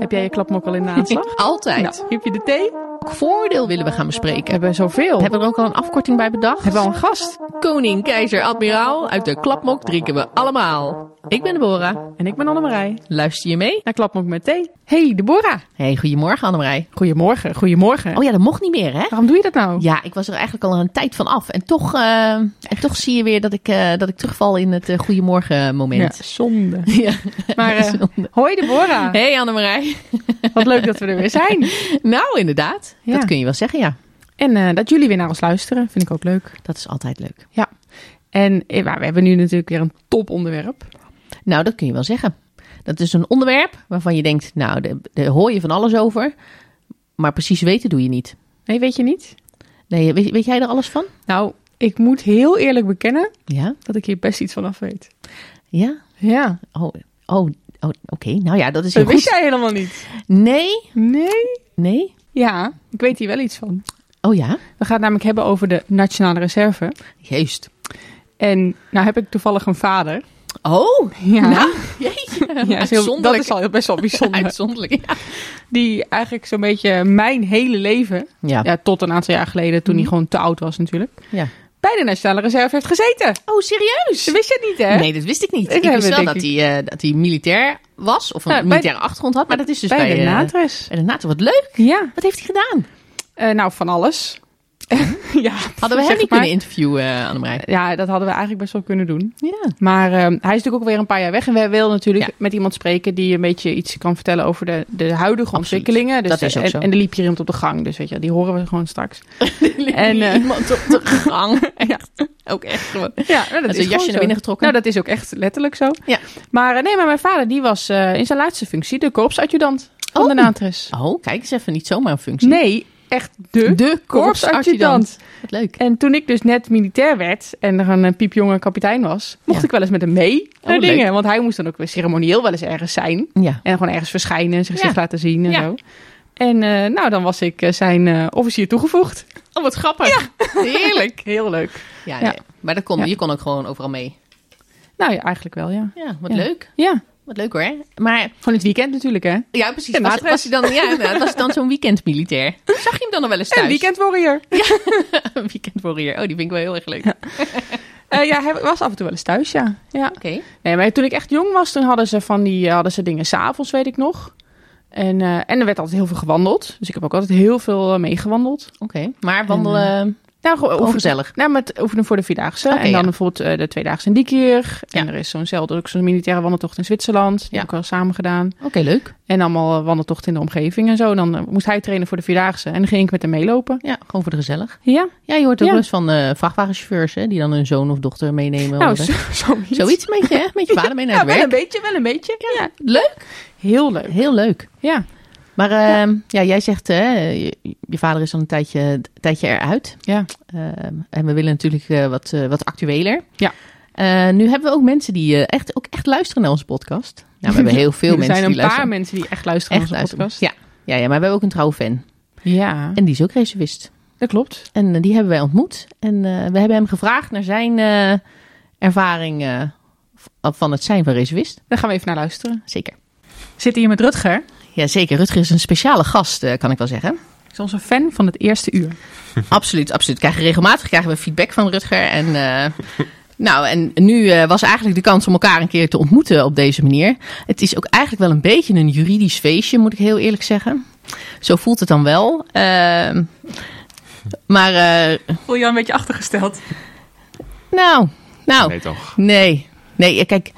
Heb jij je klapmok al in de aanslag? Altijd. Nou, heb je de thee? Welk voordeel willen we gaan bespreken? We hebben zoveel. Hebben we er ook al een afkorting bij bedacht? Hebben we al een gast? Koning, keizer, admiraal, uit de klapmok drinken we allemaal. Ik ben Deborah. En ik ben Annemarij. Luister je mee? Naar klapmok met thee. Hey, Deborah. Hey, goedemorgen Annemarij. Goedemorgen. Goedemorgen. Oh ja, dat mocht niet meer hè? Waarom doe je dat nou? Ja, ik was er eigenlijk al een tijd van af. En toch, eh, en toch zie je weer dat ik, eh, dat ik terugval in het uh, goedemorgen moment. Ja, zonde. Ja. Maar Zonde. hoi Deborah. Hey Annemarij. Wat leuk dat we er weer zijn. Nou, inderdaad. Ja. Dat kun je wel zeggen, ja. En eh, dat jullie weer naar ons luisteren, vind ik ook leuk. Dat is altijd leuk. Ja. En eh, we hebben nu natuurlijk weer een toponderwerp. Nou, dat kun je wel zeggen. Dat is een onderwerp waarvan je denkt, nou, daar hoor je van alles over. Maar precies weten doe je niet. Nee, weet je niet? Nee, weet, weet jij er alles van? Nou, ik moet heel eerlijk bekennen Ja? dat ik hier best iets van af weet. Ja? Ja. Oh, oh, oh oké. Nou ja, dat is Dat heel wist goed. jij helemaal niet. Nee? Nee? Nee? Ja, ik weet hier wel iets van. Oh ja? We gaan het namelijk hebben over de Nationale Reserve. Juist. En nou heb ik toevallig een vader. Oh, Ja, nou, ja is heel, dat is al best wel bijzonder. Uitzonderlijk, ja. Die eigenlijk zo'n beetje mijn hele leven, Ja. ja, tot een aantal jaar geleden, toen hij gewoon te oud was natuurlijk, ja. Bij de Nationale Reserve heeft gezeten. Oh, serieus? Dat wist je niet, hè? Nee, dat wist ik niet. Ik wist wel dat hij, eh, dat hij militair was, of een militaire achtergrond had, maar dat is dus bij, bij de eh, NATRES. bij de NATO. Wat leuk. Ja, Wat heeft hij gedaan? Eh, nou van alles. ja, Hadden we hem niet maar. kunnen interviewen, uh, Annemarij? Ja, dat hadden we eigenlijk best wel kunnen doen. Ja. Maar ehm, hij is natuurlijk ook weer een paar jaar weg. En wij willen natuurlijk Ja. met iemand spreken die een beetje iets kan vertellen over de, de huidige ontwikkelingen. Dus, Dat is ook en, zo. en er liep hier iemand op de gang. Dus weet je, die horen we gewoon straks. En, eh, iemand op de gang. Echt. Ook echt gewoon. Ja, nou, dat is een jasje naar binnen getrokken. Nou, dat is ook echt letterlijk zo. Ja. Maar eh, nee, maar mijn vader die was eh, in zijn laatste functie de korpsadjudant van Oh. de NATRES. Oh, kijk eens even. Niet zomaar een functie. Nee, echt de, De korpsadjudant. Wat leuk. En toen ik dus net militair werd en er een eh, piepjonge kapitein was, mocht Ja. ik wel eens met hem mee naar Oh, leuk. dingen. Want hij moest dan ook weer ceremonieel wel eens ergens zijn. Ja. En gewoon ergens verschijnen en zich Ja. laten zien en Ja. zo. En eh, nou, dan was ik eh, zijn officier toegevoegd. Oh, wat grappig. Heerlijk. Heel leuk. Ja, nee. maar dat kon, je kon ook gewoon overal mee. Nou ja, eigenlijk wel, ja. Ja, wat leuk. Ja, Wat leuk hoor. Maar gewoon het weekend natuurlijk, hè. ja, precies. Ja, Was, was hij dan, ja, was dan zo'n weekendmilitair? Zag je hem dan nog wel eens thuis? En weekend warrior. Een. Oh, die vind ik wel heel erg leuk. Eh, ja, hij was af en toe wel eens thuis, ja. ja. Oké. Nee, maar toen ik echt jong was, toen hadden ze van die eh, hadden ze dingen s'avonds, weet ik nog. En, eh, en er werd altijd heel veel gewandeld. Dus ik heb ook altijd heel veel eh, meegewandeld. Oké. Maar wandelen Nou, gewoon gezellig. Nou, met oefenen voor de Vierdaagse. En dan ja. bijvoorbeeld eh, de Tweedaagse in Diekirch. En Ja. er is zo'nzelfde, ook zo'n militaire wandeltocht in Zwitserland. Die Ja. heb ik wel samen gedaan. Oké, leuk. En allemaal eh, wandeltochten in de omgeving en zo. En dan eh, moest hij trainen voor de Vierdaagse. En dan ging ik met hem meelopen. Ja, gewoon voor de gezellig. Ja, Ja, je hoort ook wel eens van vrachtwagenchauffeurs hè, die dan hun zoon of dochter meenemen. nou, zo, zoiets. Zoiets met je, hè? Met je vader mee naar Ja, het wel een werk. beetje, wel een beetje. Ja. Leuk. Heel leuk. Heel leuk. Ja, Maar ehm, ja, jij zegt, hè, je, je vader is al een tijdje, tijdje eruit. ja. Ehm, en we willen natuurlijk eh, wat, eh, wat actueler. Ja. Eh, nu hebben we ook mensen die echt, ook echt luisteren naar onze podcast. Nou, we hebben heel veel er mensen zijn een die paar luisteren. mensen die echt luisteren echt naar onze luisteren. podcast. Ja. Ja, ja, maar we hebben ook een trouwe fan. Ja, En die is ook reservist. dat klopt. En die hebben wij ontmoet. En we hebben hem gevraagd naar zijn ervaring van het zijn van reservist. Daar gaan we even naar luisteren. Zeker. Zitten hier met Rutger. Ja, zeker. Rutger is een speciale gast, eh, kan ik wel zeggen. Hij is onze fan van het eerste uur. absoluut, absoluut. Krijgen regelmatig krijgen we feedback van Rutger. En, eh, nou, en nu eh, was eigenlijk de kans om elkaar een keer te ontmoeten op deze manier. Het is ook eigenlijk wel een beetje een juridisch feestje, moet ik heel eerlijk zeggen. Zo voelt het dan wel. Ehm, maar, eh, Voel je al een beetje achtergesteld? nou, nou, Nee, toch? nee. Nee, kijk.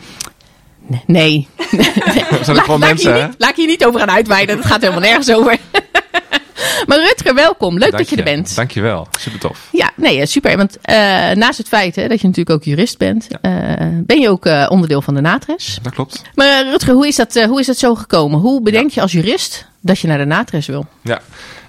Nee. Er zijn Laat, wel laat, ik mensen, niet, laat ik hier niet over gaan uitweiden. Dat gaat helemaal nergens over. maar Rutger, welkom. Leuk dat je er bent. Dankjewel. Super tof. Ja, nee, eh, super. Want eh, naast het feit hè, dat je natuurlijk ook jurist bent, eh, ben je ook onderdeel van de NATRES. Dat klopt. Maar Rutger, hoe is, dat, hoe is dat zo gekomen? Hoe bedenk je als jurist dat je naar de NATRES wil? Ja.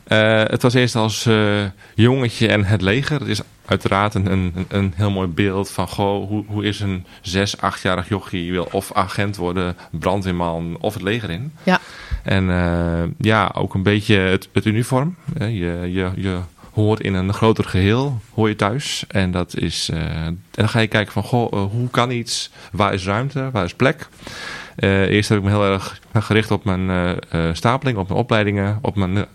Eh, het was eerst als eh, jongetje en het leger. Het is uiteraard een, een, een heel mooi beeld van... Goh, hoe, hoe is een zes, achtjarig jochie... wil of agent worden, brandweerman of het leger in. Ja. En eh, ja, ook een beetje het, het uniform. je, je, je hoort in een groter geheel, hoor je thuis. En, dat is, en dan ga je kijken van, goh, hoe kan iets? Waar is ruimte? Waar is plek? Eerst heb ik me heel erg gericht op mijn stapeling, op mijn opleidingen, op mijn,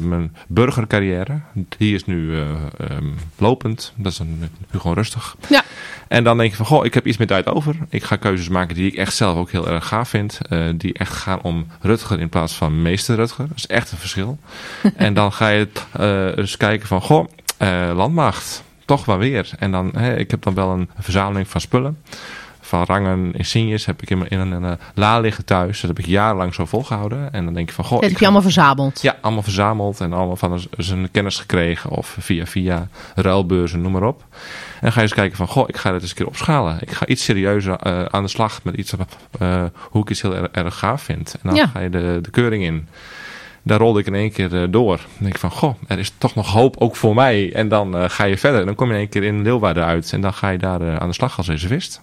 mijn burgercarrière. Die is nu eh, ehm, lopend. Dat is dan nu gewoon rustig. Ja. En dan denk je van, goh, ik heb iets meer tijd over. Ik ga keuzes maken die ik echt zelf ook heel erg gaaf vind. eh, die echt gaan om Rutger in plaats van meester Rutger. Dat is echt een verschil. en dan ga je eh, eens kijken van, goh, eh, landmacht. Toch wel weer. En dan, hè, ik heb dan wel een verzameling van spullen. Van rangen, insignes heb ik in, in een, eh, la liggen thuis. Dat heb ik jarenlang zo volgehouden. En dan denk je van, goh... Dat heb je allemaal verzameld. ja, allemaal verzameld en allemaal van zijn kennis gekregen. Of via via ruilbeurzen, noem maar op. En dan ga je eens kijken van, goh, ik ga dit eens een keer opschalen. Ik ga iets serieuzer eh, aan de slag met iets eh, hoe ik iets heel erg, erg gaaf vind. En dan Ja. ga je de, de keuring in. Daar rolde ik in één keer door. Dan denk ik van, goh, er is toch nog hoop ook voor mij. En dan ga je verder. En dan kom je in één keer in Leeuwarden uit. En dan ga je daar aan de slag als reservist.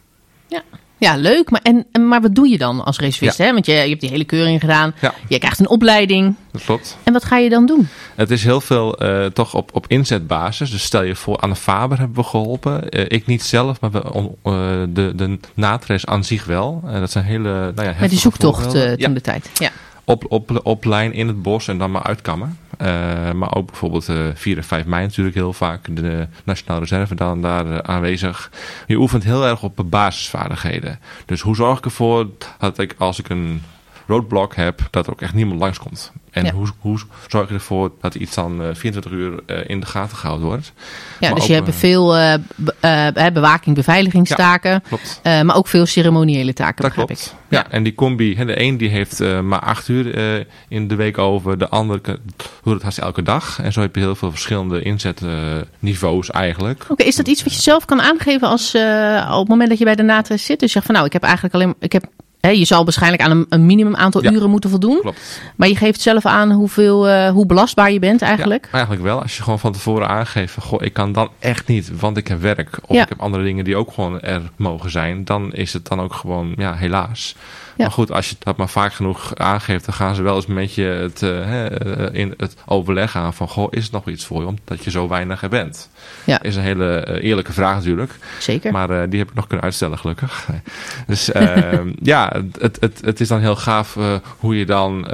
Ja, leuk. Maar, en, en- maar wat doe je dan als reservist? Ja. Hè? Want je, je hebt die hele keuring gedaan. Ja. Je krijgt een opleiding. Dat klopt. En wat ga je dan doen? Het is heel veel eh, toch op, op inzetbasis. Dus stel je voor, Anne Faber hebben we geholpen. Eh, ik niet zelf, maar we, eh, de, de natres aan zich wel. Eh, dat zijn hele, nou ja, Met die zoektocht Ja, toen de tijd. Ja. Op, op, op lijn in het bos en dan maar uitkammen. Eh, maar ook bijvoorbeeld eh 4 en 5 mei natuurlijk heel vaak. De Nationale Reserve dan daar eh, aanwezig. Je oefent heel erg op basisvaardigheden. Dus hoe zorg ik ervoor dat ik als ik een roadblock heb, dat er ook echt niemand langskomt. En Ja. hoe, hoe zorg je ervoor dat iets dan eh, 24 uur eh, in de gaten gehouden wordt? Ja, Maar dus je hebt eh, veel eh, be- eh, bewaking, beveiligingstaken. Eh, maar ook veel ceremoniële taken, Dat begrijp klopt. ik. Ja. Ja. en die combi, hè, de een die heeft eh, maar acht uur eh, in de week over, de ander kan- doet het haast elke dag. En zo heb je heel veel verschillende inzetniveaus eigenlijk. Oké, is dat iets wat je zelf kan aangeven als, eh, op het moment dat je bij de NATRES zit? Dus je zegt van nou, ik heb eigenlijk alleen... Ik heb, hè, je zal waarschijnlijk aan een, een minimum aantal Ja. uren moeten voldoen. Klopt. Maar je geeft zelf aan hoeveel, eh, hoe belastbaar je bent eigenlijk. Ja, eigenlijk wel. Als je gewoon van tevoren aangeeft van, goh, ik kan dan echt niet, want ik heb werk. Of Ja. ik heb andere dingen die ook gewoon er mogen zijn. Dan is het dan ook gewoon, ja, helaas. Ja. Maar goed, als je dat maar vaak genoeg aangeeft, dan gaan ze wel eens met je het, eh, in het overleg aan van, goh, is het nog iets voor je, omdat je zo weinig er bent? Ja. Is een hele eh, eerlijke vraag natuurlijk. Zeker. Maar die heb ik nog kunnen uitstellen, gelukkig. Dus eh, ja, het, het, het is dan heel gaaf hoe je dan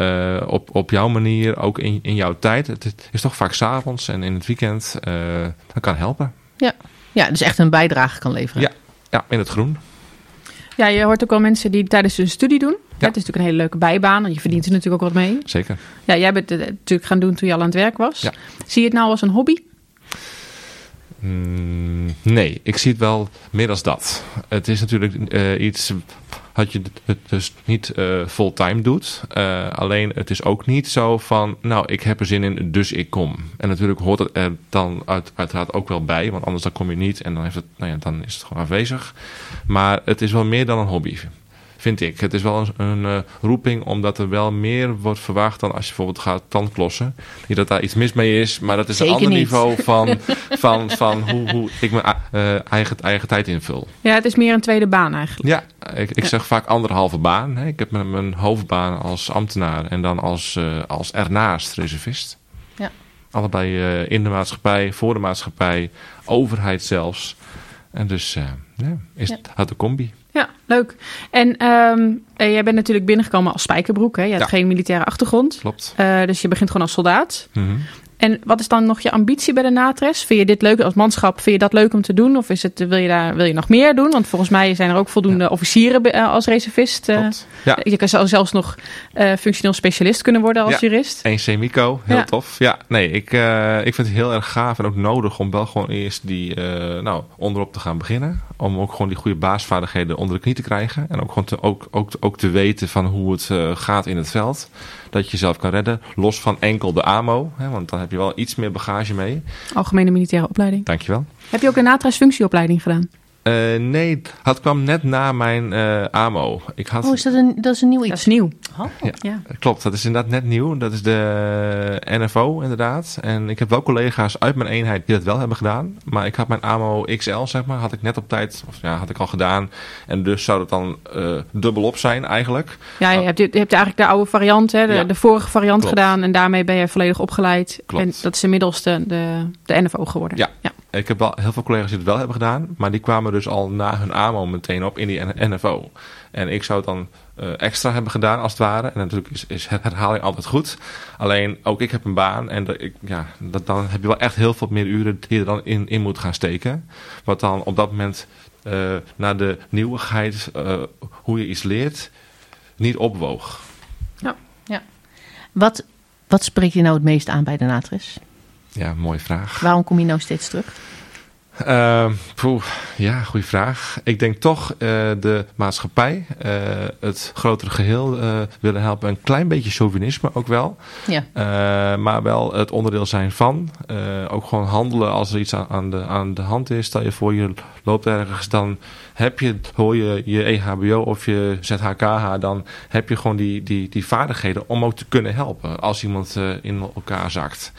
op, op jouw manier, ook in, in jouw tijd, het is toch vaak s'avonds en in het weekend, dat kan helpen. Ja, dus echt een bijdrage kan leveren. Ja. Ja, in het groen. Ja, je hoort ook wel mensen die tijdens hun studie doen. Ja. Het is natuurlijk een hele leuke bijbaan. En je verdient er natuurlijk ook wat mee. Zeker. Ja, jij bent het natuurlijk gaan doen toen je al aan het werk was. Ja. Zie je het nou als een hobby? Mm, nee, ik zie het wel meer als dat. Het is natuurlijk eh, iets wat je het dus niet eh, fulltime doet. Eh, alleen het is ook niet zo van, nou ik heb er zin in, dus ik kom. En natuurlijk hoort het er dan uit, uiteraard ook wel bij, want anders dan kom je niet en dan, heeft het, nou ja, dan is het gewoon afwezig. Maar het is wel meer dan een hobby. Vind ik. Het is wel een, een eh, roeping omdat er wel meer wordt verwacht dan als je bijvoorbeeld gaat tandklossen. Niet dat daar iets mis mee is, maar dat is Zeker een ander niet. niveau van, van, van hoe, hoe ik mijn eh, eigen, eigen tijd invul. Ja, het is meer een tweede baan eigenlijk. Ja, ik, ik zeg vaak anderhalve baan. Hè. Ik heb mijn, mijn hoofdbaan als ambtenaar en dan als, eh, als ernaast reservist. Ja. Allebei eh, in de maatschappij, voor de maatschappij, overheid zelfs. En dus eh, ja, is Ja. het uit de combi. Ja, leuk. En ehm, eh, jij bent natuurlijk binnengekomen als spijkerbroek. Hè? Je hebt Ja. geen militaire achtergrond. Klopt. Eh, dus je begint gewoon als soldaat. Mhm. En wat is dan nog je ambitie bij de natres? Vind je dit leuk als manschap? Vind je dat leuk om te doen? Of is het, wil, je daar, wil je nog meer doen? Want volgens mij zijn er ook voldoende officieren eh, als reservist. eh. Ja. Je kan zelfs nog eh, functioneel specialist kunnen worden als Ja. jurist. Eén semico, heel Ja. tof. Ja, nee, ik, ik vind het heel erg gaaf en ook nodig om wel gewoon eerst die, nou, onderop te gaan beginnen. Om ook gewoon die goede baasvaardigheden onder de knie te krijgen. En ook gewoon te, ook, ook, ook te weten van hoe het gaat in het veld. Dat je jezelf kan redden, los van enkel de AMO. Hè, want dan heb je wel iets meer bagage mee. Algemene militaire opleiding. Dankjewel. Heb je ook een natres functieopleiding gedaan? Eh, nee, het kwam net na mijn eh, AMO. Ik had, Oh, is dat een, dat is een nieuw Dat iets? is nieuw. Oh. Ja. Ja. Klopt, dat is inderdaad net nieuw. Dat is de NFO inderdaad. En ik heb wel collega's uit mijn eenheid die dat wel hebben gedaan. Maar ik had mijn AMO XL, zeg maar, had ik net op tijd, of ja, had ik al gedaan. En dus zou het dan eh dubbelop zijn eigenlijk. Ja, je hebt, je hebt eigenlijk de oude variant, hè, de, Ja. de vorige variant Klopt. gedaan. En daarmee ben je volledig opgeleid. Klopt. En dat is inmiddels de, de, de NFO geworden. Ja. ja. Ik heb wel heel veel collega's die het wel hebben gedaan. Maar die kwamen dus al na hun AMO meteen op in die NFO. En ik zou dan eh, extra hebben gedaan, als het ware. En natuurlijk is, is herhaling altijd goed. Alleen, ook ik heb een baan en ik, ja, dan heb je wel echt heel veel meer uren die je er dan in, moet gaan steken. Wat dan op dat moment uh, naar de nieuwigheid, uh, hoe je iets leert, niet opwoog. Ja, ja. Wat, wat spreekt je nou het meest aan bij de Natris? Ja, mooie vraag. Waarom kom je nou steeds terug? Uh, poeh, ja, goede vraag. Ik denk toch uh, de maatschappij, uh, het grotere geheel uh, willen helpen. Een klein beetje chauvinisme ook wel. Ja. maar wel het onderdeel zijn van. ook gewoon handelen als er iets aan, aan, de, aan de hand is. Stel je voor je loopt ergens, dan heb je, hoor je je EHBO of je ZHKH, dan heb je gewoon die, die, die vaardigheden om ook te kunnen helpen als iemand in elkaar zakt.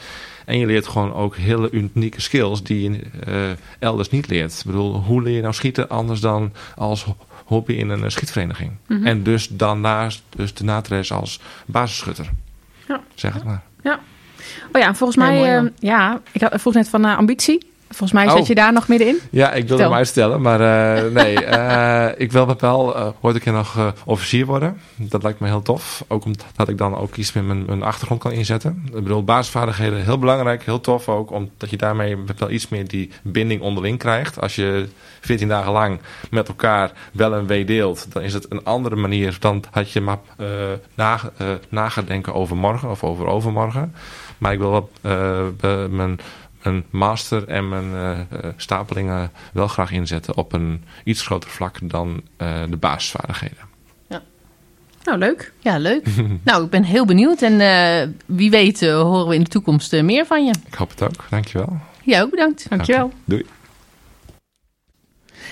En je leert gewoon ook hele unieke skills die je uh, elders niet leert. Ik bedoel, hoe leer je nou schieten anders dan als hobby in een schietvereniging? Mm -hmm. En dus dan naast dus de natres als basisschutter. Ja. Zeg het maar. Ja. Oh ja, volgens mij, ja, uh, ja ik had, vroeg net van uh, ambitie. Volgens mij zat oh. je daar nog middenin. Ja, ik wilde hem uitstellen, maar uh, nee. uh, ik wil wel uh, ooit een keer nog officier worden. Dat lijkt me heel tof. Ook omdat ik dan ook iets met mijn, mijn achtergrond kan inzetten. Ik bedoel, basisvaardigheden heel belangrijk, heel tof ook. Omdat je daarmee wel iets meer die binding onderling krijgt. Als je 14 dagen lang met elkaar wel een W deelt, dan is het een andere manier dan had je maar na, na denken over morgen of over overmorgen. Maar ik wil wel mijn een master en mijn uh, stapelingen wel graag inzetten op een iets groter vlak dan uh, de basisvaardigheden. Ja. Nou, leuk. Ja, leuk. nou, ik ben heel benieuwd en uh, wie weet horen we in de toekomst meer van je. Ik hoop het ook. Dankjewel. Jij ook bedankt. Dankjewel. Okay. Doei.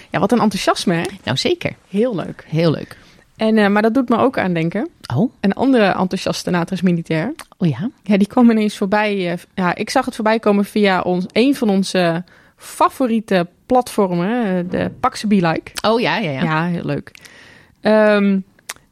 Ja, wat een enthousiasme, hè? Nou, zeker. Heel leuk. Heel leuk. En, uh, maar dat doet me ook aan denken. Oh. Een andere enthousiaste natris militair. Oh ja? Ja, die kwam ineens voorbij. Uh, ja, ik zag het voorbij komen via ons, een van onze favoriete platformen. Uh, de Paxe Be Like. Oh ja, ja, ja. Ja, heel leuk. Um,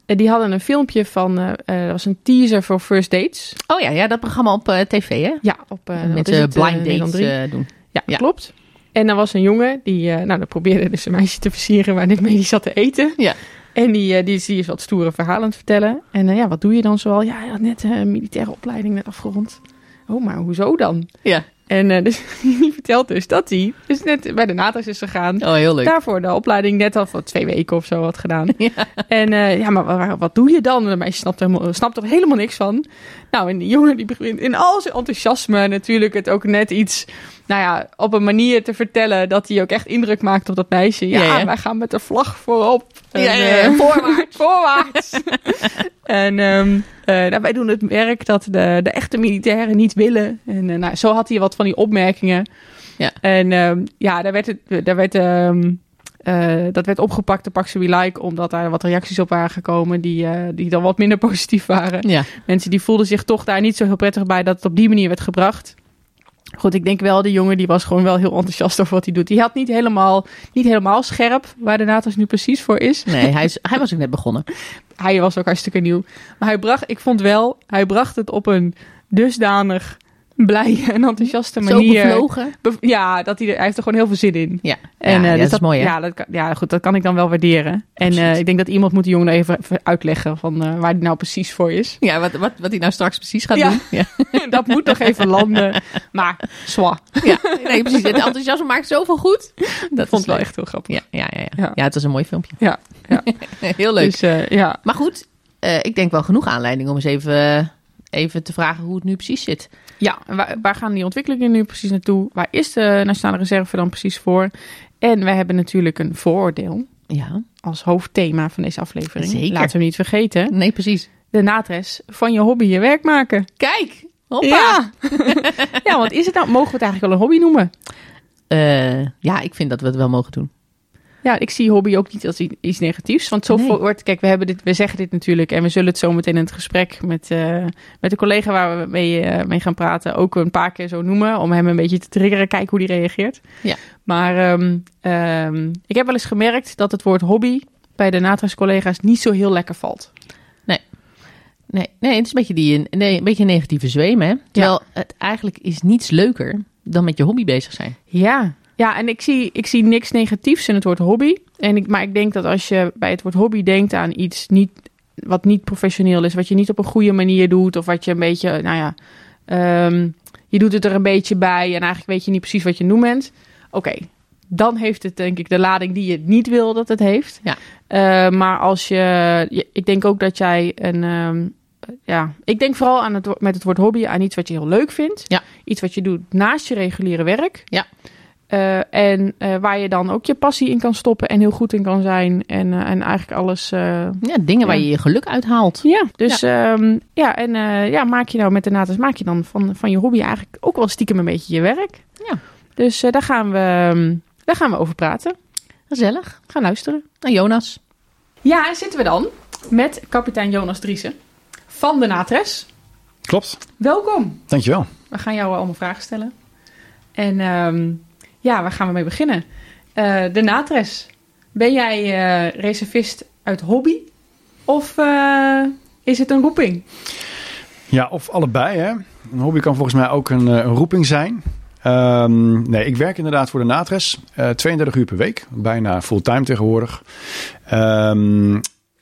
die hadden een filmpje van, uh, dat was een teaser voor First Dates. Oh ja, ja dat programma op uh, tv hè? Ja, op uh, Met uh, blind dates doen. Ja, ja, klopt. En er was een jongen, die, nou, dat probeerde dus een meisje te versieren waar dit mee die zat te eten. Ja. En die, die, die is wat stoere verhalen aan het vertellen. En uh, ja, wat doe je dan zoal? Ja, had net een militaire opleiding net afgerond. Oh, maar hoezo dan? Ja. En uh, dus, die vertelt dus dat hij dus net bij de NATO's is gegaan. Oh, heel leuk. Daarvoor de opleiding net al voor twee weken of zo had gedaan. Ja. En uh, ja, maar wat, wat doe je dan? En de meisje snapt, helemaal, snapt er helemaal niks van. Nou, en die jongen die begint in al zijn enthousiasme natuurlijk het ook net iets... Nou ja, op een manier te vertellen dat hij ook echt indruk maakt op dat meisje. Ja, ja, ja. wij gaan met de vlag voorop. En, ja, ja, uh, voorwaarts. voorwaarts. en um, uh, wij doen het werk dat de, de echte militairen niet willen. En uh, nou, zo had hij wat van die opmerkingen. Ja. En um, ja, daar werd, het, daar werd, um, dat werd opgepakt, de Paxe We Like, omdat daar wat reacties op waren gekomen die, die dan wat minder positief waren. Ja. Mensen die voelden zich toch daar niet zo heel prettig bij dat het op die manier werd gebracht. Goed, ik denk wel, de jongen die was gewoon wel heel enthousiast over wat hij doet. Die had niet helemaal, niet helemaal scherp waar de NATO's nu precies voor is. Nee, hij, is, hij was ook net begonnen. hij was ook hartstikke nieuw. Maar hij bracht, ik vond wel, hij bracht het op een dusdanig blije en enthousiaste manier. Zo bevlogen. Be ja, dat hij, er, hij heeft er gewoon heel veel zin in. Ja, en, ja, uh, ja dus dat is mooi hè? Ja, dat kan, ja, goed, dat kan ik dan wel waarderen. En uh, ik denk dat iemand moet de jongen even, even uitleggen van uh, waar hij nou precies voor is. Ja, wat, wat, wat hij nou straks precies gaat ja. doen. Ja. dat moet nog even landen. Maar, zwa. Ja, nee, precies. Het enthousiasme maakt zoveel goed. Dat vond ik wel echt heel grappig. Ja, ja, ja, ja. ja, het was een mooi filmpje. Ja, ja. heel leuk. Dus, ja. Maar goed, ik denk wel genoeg aanleiding om eens even, even te vragen hoe het nu precies zit. Ja, waar, waar, gaan die ontwikkelingen nu precies naartoe? Waar is de Nationale Reserve dan precies voor? En wij hebben natuurlijk een vooroordeel ja. als hoofdthema van deze aflevering. Zeker. Laten we niet vergeten. Nee, precies. De natres van je hobby je werk maken. Kijk, hoppa. Ja, ja want is het nou, mogen we het eigenlijk wel een hobby noemen? Uh, ja, ik vind dat we het wel mogen doen. Ja, ik zie hobby ook niet als iets negatiefs. Want zo nee. wordt, kijk, we, hebben dit, we zeggen dit natuurlijk en we zullen het zo meteen in het gesprek met, uh, met de collega waar we mee, uh, mee gaan praten ook een paar keer zo noemen. Om hem een beetje te triggeren, kijken hoe die reageert. Ja. Maar um, um, ik heb wel eens gemerkt dat het woord hobby bij de NATRAS-collega's niet zo heel lekker valt. Nee. Nee, nee het is een beetje, die, nee, een beetje negatieve zweem, hè? Terwijl ja. het eigenlijk is niets leuker dan met je hobby bezig zijn. Ja, ja, en ik zie, ik zie niks negatiefs in het woord hobby. En ik, maar ik denk dat als je bij het woord hobby denkt aan iets niet wat niet professioneel is, wat je niet op een goede manier doet, of wat je een beetje, nou ja, ehm, je doet het er een beetje bij en eigenlijk weet je niet precies wat je noemt bent. Oké, dan heeft het denk ik de lading die je niet wil dat het heeft. Ja. Eh, maar als je, ik denk ook dat jij een, ehm, ja, ik denk vooral aan het, met het woord hobby aan iets wat je heel leuk vindt. Ja. Iets wat je doet naast je reguliere werk. Ja. Eh, en eh, waar je dan ook je passie in kan stoppen en heel goed in kan zijn. En, eh, en eigenlijk alles. eh, Ja, dingen waar je je geluk uit haalt. ja, dus ja, ja en eh, ja, maak je nou met de natas, maak je dan van, van je hobby eigenlijk ook wel stiekem een beetje je werk. Ja. Dus eh, daar, gaan we, ehm, daar gaan we over praten. Gezellig. Gaan luisteren. Nou, Jonas. Ja, en zitten we dan met kapitein Jonas Driessen van de Natres. Klopt, Welkom. dankjewel. We gaan jou allemaal vragen stellen. En ehm, ja, waar gaan we mee beginnen? Eh, de Natres. Ben jij eh, reservist uit hobby? Of eh, is het een roeping? Ja, of allebei. Hè? Een hobby kan volgens mij ook een, een roeping zijn. Ehm, nee, ik werk inderdaad voor de Natres. eh 32 uur per week. Bijna fulltime tegenwoordig. Ehm,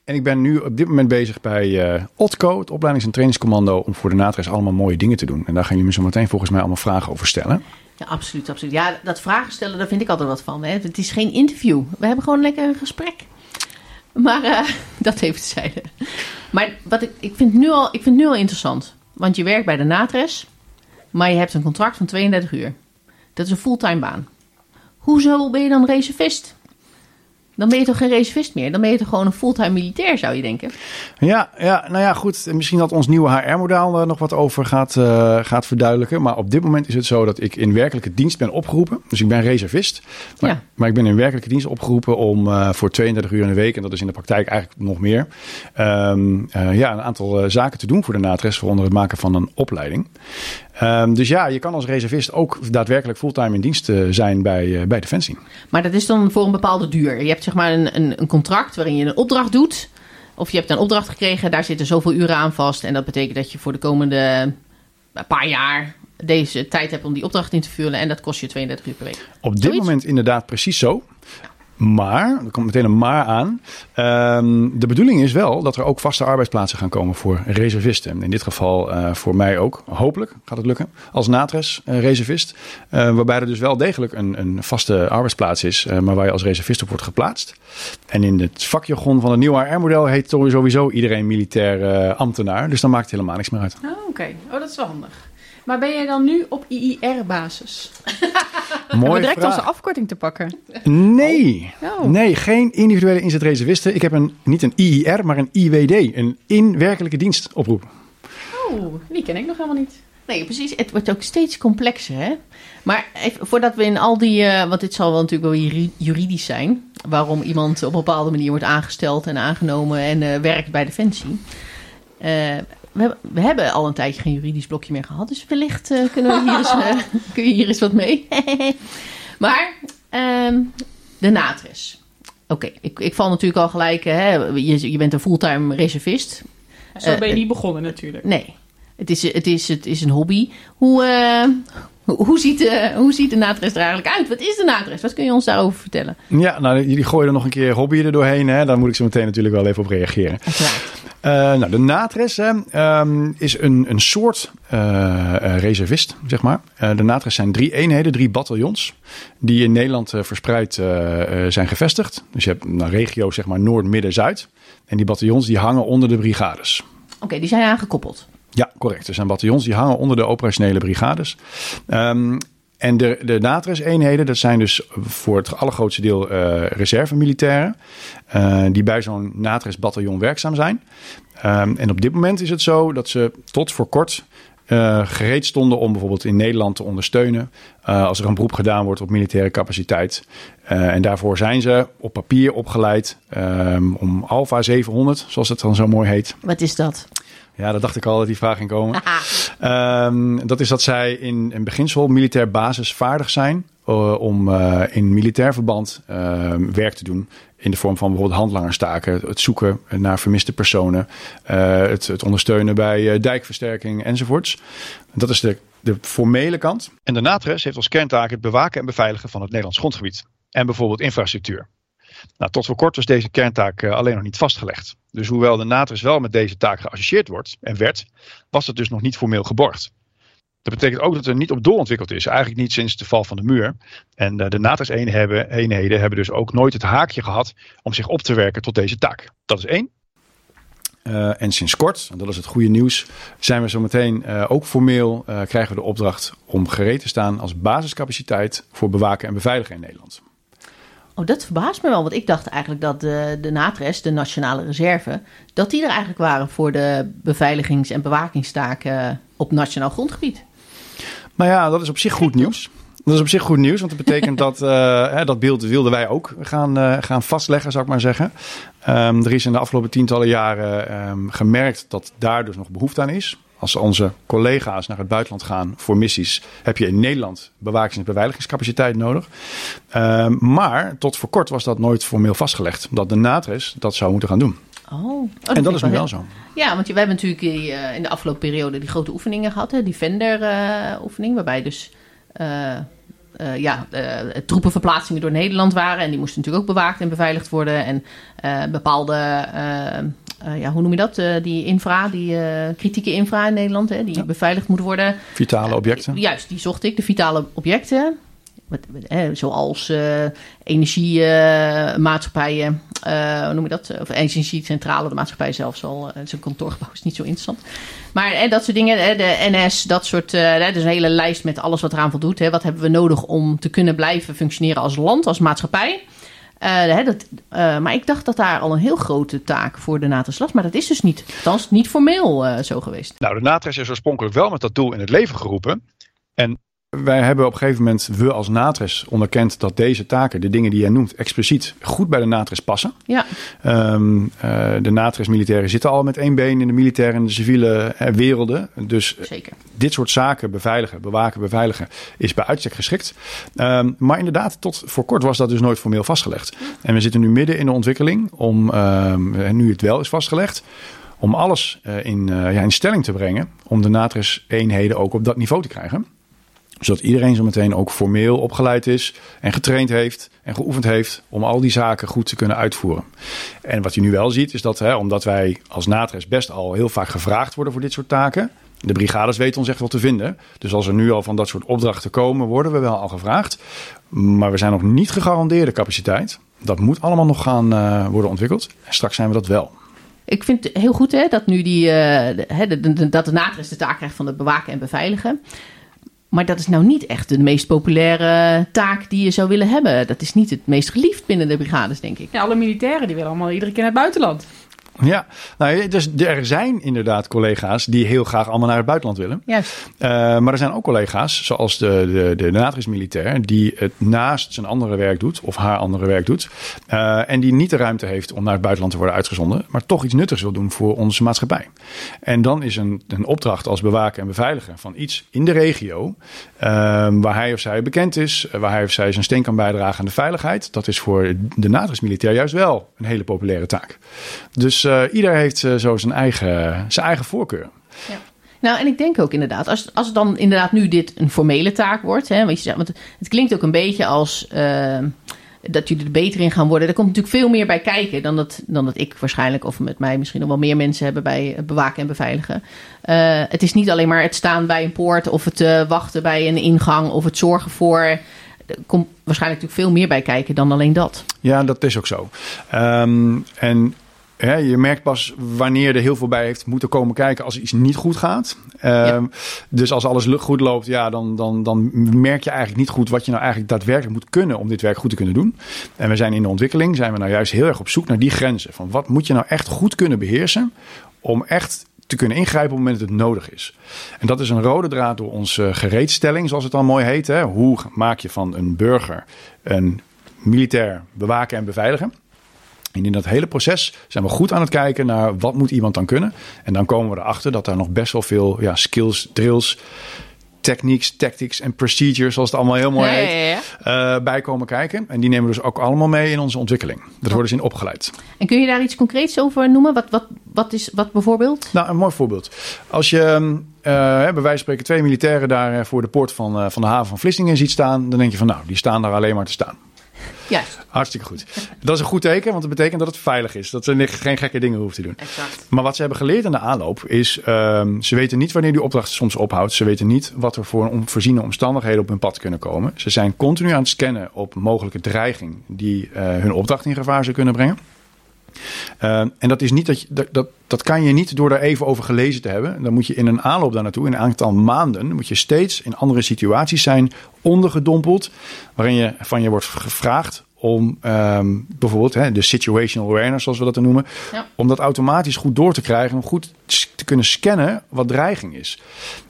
en ik ben nu op dit moment bezig bij eh OTCO, het opleidings- en trainingscommando, om voor de Natres allemaal mooie dingen te doen. En daar gaan jullie me zo meteen volgens mij allemaal vragen over stellen. Ja, absoluut, absoluut. Ja, dat vragen stellen, daar vind ik altijd wat van. Hè. Het is geen interview. We hebben gewoon lekker een gesprek. Maar eh, dat even terzijde. Maar wat ik, ik, vind nu al, ik vind nu al interessant. Want je werkt bij de Natres, maar je hebt een contract van 32 uur. Dat is een fulltime baan. Hoezo ben je dan reservist? Dan ben je toch geen reservist meer? Dan ben je toch gewoon een fulltime militair, zou je denken? Ja, ja, nou ja, goed. Misschien dat ons nieuwe HR-model er nog wat over gaat, eh, gaat verduidelijken. Maar op dit moment is het zo dat ik in werkelijke dienst ben opgeroepen. Dus ik ben reservist. Maar, Ja. maar ik ben in werkelijke dienst opgeroepen om eh, voor 32 uur in de week, en dat is in de praktijk eigenlijk nog meer, ehm, eh, ja, een aantal eh, zaken te doen voor de NATRES, waaronder het maken van een opleiding. Ehm, dus ja, je kan als reservist ook daadwerkelijk fulltime in dienst eh, zijn bij, eh, bij Defensie. Maar dat is dan voor een bepaalde duur. Je hebt zeg maar een, een, een contract waarin je een opdracht doet. Of je hebt een opdracht gekregen, daar zitten zoveel uren aan vast. En dat betekent dat je voor de komende paar jaar deze tijd hebt om die opdracht in te vullen. En dat kost je 32 uur per week. Op dit Zoiets? moment inderdaad precies zo. Maar, er komt meteen een maar aan. Ehm, de bedoeling is wel dat er ook vaste arbeidsplaatsen gaan komen voor reservisten. In dit geval eh, voor mij ook. Hopelijk gaat het lukken. Als natres eh, reservist. Eh, waarbij er dus wel degelijk een, een vaste arbeidsplaats is. eh, maar waar je als reservist op wordt geplaatst. En in het vakjargon van het nieuwe HR-model heet sowieso iedereen militair eh, ambtenaar. Dus dan maakt het helemaal niks meer uit. Oh, oké. Oh, dat is wel handig. Maar ben jij dan nu op IIR-basis? Mooi direct vraag. onze afkorting te pakken? Nee. Oh. Nee, geen individuele inzet reservisten. Ik heb een, niet een IIR, maar een IWD. Een in werkelijke dienst oproep. Oh, die ken ik nog helemaal niet. Nee, precies. Het wordt ook steeds complexer, hè? Maar even, voordat we in al die... eh, want dit zal wel natuurlijk wel juri- juridisch zijn... waarom iemand op een bepaalde manier wordt aangesteld en aangenomen... en eh, werkt bij Defensie. Eh, we, hebben- we hebben al een tijdje geen juridisch blokje meer gehad... dus wellicht eh, kunnen we hier eens, eh, kun je hier eens wat mee. maar ehm, de natres. Oké, ik, ik val natuurlijk al gelijk... Hè, je, je bent een fulltime reservist... Zo ben je Eh, niet begonnen natuurlijk. Nee, het is, het is, het is een hobby. Hoe, hoe, ziet, de, hoe ziet de natres er eigenlijk uit? Wat is de natres? Wat kun je ons daarover vertellen? Ja, nou, jullie gooien er nog een keer hobby er doorheen. Hè? Daar moet ik zo meteen natuurlijk wel even op reageren. Eh, nou, de natres ehm, is een, een soort eh, eh, reservist, zeg maar. Eh, de natres zijn drie eenheden, drie bataljons, die in Nederland eh, verspreid eh, eh, zijn gevestigd. Dus je hebt nou, regio, zeg maar, Noord, Midden, Zuid. En die bataljons die hangen onder de brigades. Oké, die zijn aangekoppeld. Ja, correct. Er zijn bataljons die hangen onder de operationele brigades. Ehm, en de, de NATRES-eenheden, dat zijn dus voor het allergrootste deel eh reservemilitairen. eh, die bij zo'n NATRES-bataljon werkzaam zijn. Ehm, en op dit moment is het zo dat ze tot voor kort eh, gereed stonden om bijvoorbeeld in Nederland te ondersteunen. als er een beroep gedaan wordt op militaire capaciteit. En daarvoor zijn ze op papier opgeleid ehm, om Alpha 700, zoals het dan zo mooi heet. Wat is dat? Ja, dat dacht ik al dat die vraag ging komen. Ehm, dat is dat zij in, in beginsel militair basisvaardig zijn eh, om eh, in militair verband ehm, werk te doen. In de vorm van bijvoorbeeld handlangerstaken, het zoeken naar vermiste personen, eh, het, het ondersteunen bij eh, dijkversterking enzovoorts. Dat is de, de formele kant. En de NATRES heeft als kerntaak het bewaken en beveiligen van het Nederlands grondgebied. En bijvoorbeeld infrastructuur. Nou, tot voor kort was deze kerntaak alleen nog niet vastgelegd. Dus hoewel de NATRES wel met deze taak geassocieerd wordt en werd, was het dus nog niet formeel geborgd. Dat betekent ook dat er niet op doorontwikkeld is. Eigenlijk niet sinds de val van de muur. En de NATRES-eenheden hebben dus ook nooit het haakje gehad om zich op te werken tot deze taak. Dat is één. Uh, en sinds kort, en dat is het goede nieuws, zijn we zo meteen uh, ook formeel krijgen we de opdracht om gereed te staan als basiscapaciteit voor bewaken en beveiligen in Nederland. Oh, dat verbaast me wel, want ik dacht eigenlijk dat de, de NATRES, de Nationale Reserve, dat die er eigenlijk waren voor de beveiligings- en bewakingstaken op nationaal grondgebied. Nou ja, dat is op zich goed nieuws. Dat is op zich goed nieuws, want dat betekent dat uh, dat beeld wilden wij ook gaan, uh, gaan vastleggen, zou ik maar zeggen. Um, er is in de afgelopen tientallen jaren um, gemerkt dat daar dus nog behoefte aan is. Als onze collega's naar het buitenland gaan voor missies, heb je in Nederland bewakings- en beveiligingscapaciteit nodig. Um, maar tot voor kort was dat nooit formeel vastgelegd. Dat de NATRES dat zou moeten gaan doen. Oh, oh dat en dat is nu wel zo. Ja, want we hebben natuurlijk uh, in de afgelopen periode die grote oefeningen gehad. Hè, die Vender-oefening, waarbij dus uh, uh, ja, uh, troepenverplaatsingen door Nederland waren. En die moesten natuurlijk ook bewaakt en beveiligd worden. En uh, bepaalde, ja, hoe noem je dat? die infra, die kritieke infra in Nederland, hè, die ja. beveiligd moet worden. Vitale objecten. juist, die zocht ik, de vitale objecten. Zoals uh, energiemaatschappijen, uh, hoe noem je dat? Of energiecentrale, de maatschappij zelfs al. Zijn kantoorgebouw is niet zo interessant. Maar hè, dat soort dingen, hè, de NS, dat soort. Uh, er is een hele lijst met alles wat eraan voldoet. Hè. Wat hebben we nodig om te kunnen blijven functioneren als land, als maatschappij? Uh, hè, dat, uh, maar ik dacht dat daar al een heel grote taak voor de NATRES was. Maar dat is dus niet. Althans, niet formeel uh, zo geweest. Nou, de NATRES is oorspronkelijk wel met dat doel in het leven geroepen. En wij hebben op een gegeven moment, we als NATRES, onderkend dat deze taken, de dingen die jij noemt, expliciet goed bij de NATRES passen. Ja. Um, uh, de NATRES-militairen zitten al met één been in de militaire en de civiele uh, werelden. Dus Zeker. dit soort zaken, beveiligen, bewaken, beveiligen, is bij uitstek geschikt. Um, maar inderdaad, tot voor kort was dat dus nooit formeel vastgelegd. En we zitten nu midden in de ontwikkeling om, um, en nu het wel is vastgelegd, om alles in, ja, in stelling te brengen om de NATRES-eenheden ook op dat niveau te krijgen zodat iedereen zo meteen ook formeel opgeleid is en getraind heeft en geoefend heeft om al die zaken goed te kunnen uitvoeren. En wat je nu wel ziet is dat, hè, omdat wij als NATRES best al heel vaak gevraagd worden voor dit soort taken, de brigades weten ons echt wel te vinden. Dus als er nu al van dat soort opdrachten komen, worden we wel al gevraagd. Maar we zijn nog niet gegarandeerde capaciteit. Dat moet allemaal nog gaan uh, worden ontwikkeld. En straks zijn we dat wel. Ik vind het heel goed hè, dat nu die, de, dat de NATRES de taak krijgt van het bewaken en beveiligen. Maar dat is nou niet echt de meest populaire taak die je zou willen hebben. Dat is niet het meest geliefd binnen de brigades, denk ik. Ja, alle militairen die willen allemaal iedere keer naar het buitenland. Ja, nou, dus er zijn inderdaad collega's die heel graag allemaal naar het buitenland willen. Juist. Uh, maar er zijn ook collega's, zoals de, de, de NATRIS-militair, die het naast zijn andere werk doet, of haar andere werk doet. Uh, en die niet de ruimte heeft om naar het buitenland te worden uitgezonden, maar toch iets nuttigs wil doen voor onze maatschappij. En dan is een, een opdracht als bewaken en beveiligen van iets in de regio, uh, waar hij of zij bekend is, waar hij of zij zijn steen kan bijdragen aan de veiligheid. Dat is voor de NATRIS-militair juist wel een hele populaire taak. Dus uh, ieder heeft uh, zo zijn eigen, zijn eigen voorkeur. Ja. Nou, en ik denk ook inderdaad, als, als dan inderdaad nu dit een formele taak wordt, hè, want, je zegt, want het klinkt ook een beetje als uh, dat jullie er beter in gaan worden. Er komt natuurlijk veel meer bij kijken dan dat, dan dat ik waarschijnlijk, of met mij misschien nog wel meer mensen hebben bij bewaken en beveiligen. Het is niet alleen maar het staan bij een poort of het wachten bij een ingang of het zorgen voor er komt waarschijnlijk natuurlijk veel meer bij kijken dan alleen dat. Ja, dat is ook zo. Um, en je merkt pas wanneer er heel veel bij heeft moeten komen kijken als iets niet goed gaat. Um, dus als alles goed loopt, ja, dan, dan, dan merk je eigenlijk niet goed wat je nou eigenlijk daadwerkelijk moet kunnen om dit werk goed te kunnen doen. En we zijn in de ontwikkeling, zijn we nou juist heel erg op zoek naar die grenzen. Van wat moet je nou echt goed kunnen beheersen om echt te kunnen ingrijpen op het moment dat het nodig is. En dat is een rode draad door onze gereedstelling, zoals het dan mooi heet. Hè? Hoe maak je van een burger een militair bewaken en beveiligen? En in dat hele proces zijn we goed aan het kijken naar wat moet iemand dan kunnen. En dan komen we erachter dat daar nog best wel veel ja, skills, drills, techniques, tactics en procedures, zoals het allemaal heel mooi heet, ja, ja. eh, bij komen kijken. En die nemen we dus ook allemaal mee in onze ontwikkeling. Daar worden ze in opgeleid. En kun je daar iets concreets over noemen? Wat, wat, wat is wat bijvoorbeeld? Nou, een mooi voorbeeld. Als je uh, bij wijze van spreken twee militairen daar eh, voor de poort van, uh, van de haven van Vlissingen ziet staan, dan denk je van nou, die staan daar alleen maar te staan. Juist. Hartstikke goed. Dat is een goed teken, want dat betekent dat het veilig is. Dat ze geen gekke dingen hoeven te doen. Exact. Maar wat ze hebben geleerd in de aanloop is... ehm, ze weten niet wanneer die opdracht soms ophoudt. Ze weten niet wat er voor onvoorziene omstandigheden op hun pad kunnen komen. Ze zijn continu aan het scannen op mogelijke dreiging... die eh, hun opdracht in gevaar zou kunnen brengen. Ehm, en dat, is niet dat, je, dat, dat, dat kan je niet door daar even over gelezen te hebben. Dan moet je in een aanloop daar naartoe, in een aantal maanden... moet je steeds in andere situaties zijn ondergedompeld... waarin je van je wordt gevraagd om ehm, bijvoorbeeld hè, de situational awareness, zoals we dat dan noemen, Ja. om dat automatisch goed door te krijgen, om goed te kunnen scannen wat dreiging is.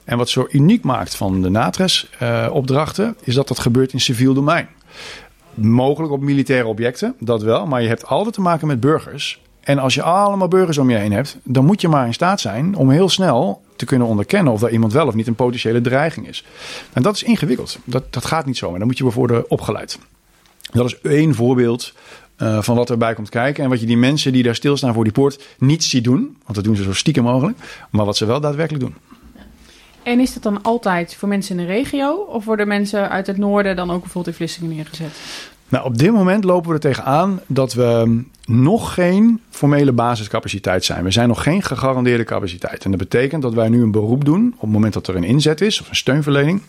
En wat zo uniek maakt van de NATRES-opdrachten, is dat dat gebeurt in civiel domein. Mogelijk op militaire objecten, dat wel, maar je hebt altijd te maken met burgers. En als je allemaal burgers om je heen hebt, dan moet je maar in staat zijn om heel snel te kunnen onderkennen of daar iemand wel of niet een potentiële dreiging is. En dat is ingewikkeld. Dat, dat gaat niet zo. En dan moet je worden opgeleid. Dat is één voorbeeld eh, van wat erbij komt kijken. En wat je die mensen die daar stilstaan voor die poort niet ziet doen. Want dat doen ze zo stiekem mogelijk. Maar wat ze wel daadwerkelijk doen. En is dat dan altijd voor mensen in de regio? Of worden mensen uit het noorden dan ook bijvoorbeeld in Vlissingen neergezet? Nou, op dit moment lopen we er tegenaan dat we nog geen formele basiscapaciteit zijn. We zijn nog geen gegarandeerde capaciteit. En dat betekent dat wij nu een beroep doen op het moment dat er een inzet is of een steunverlening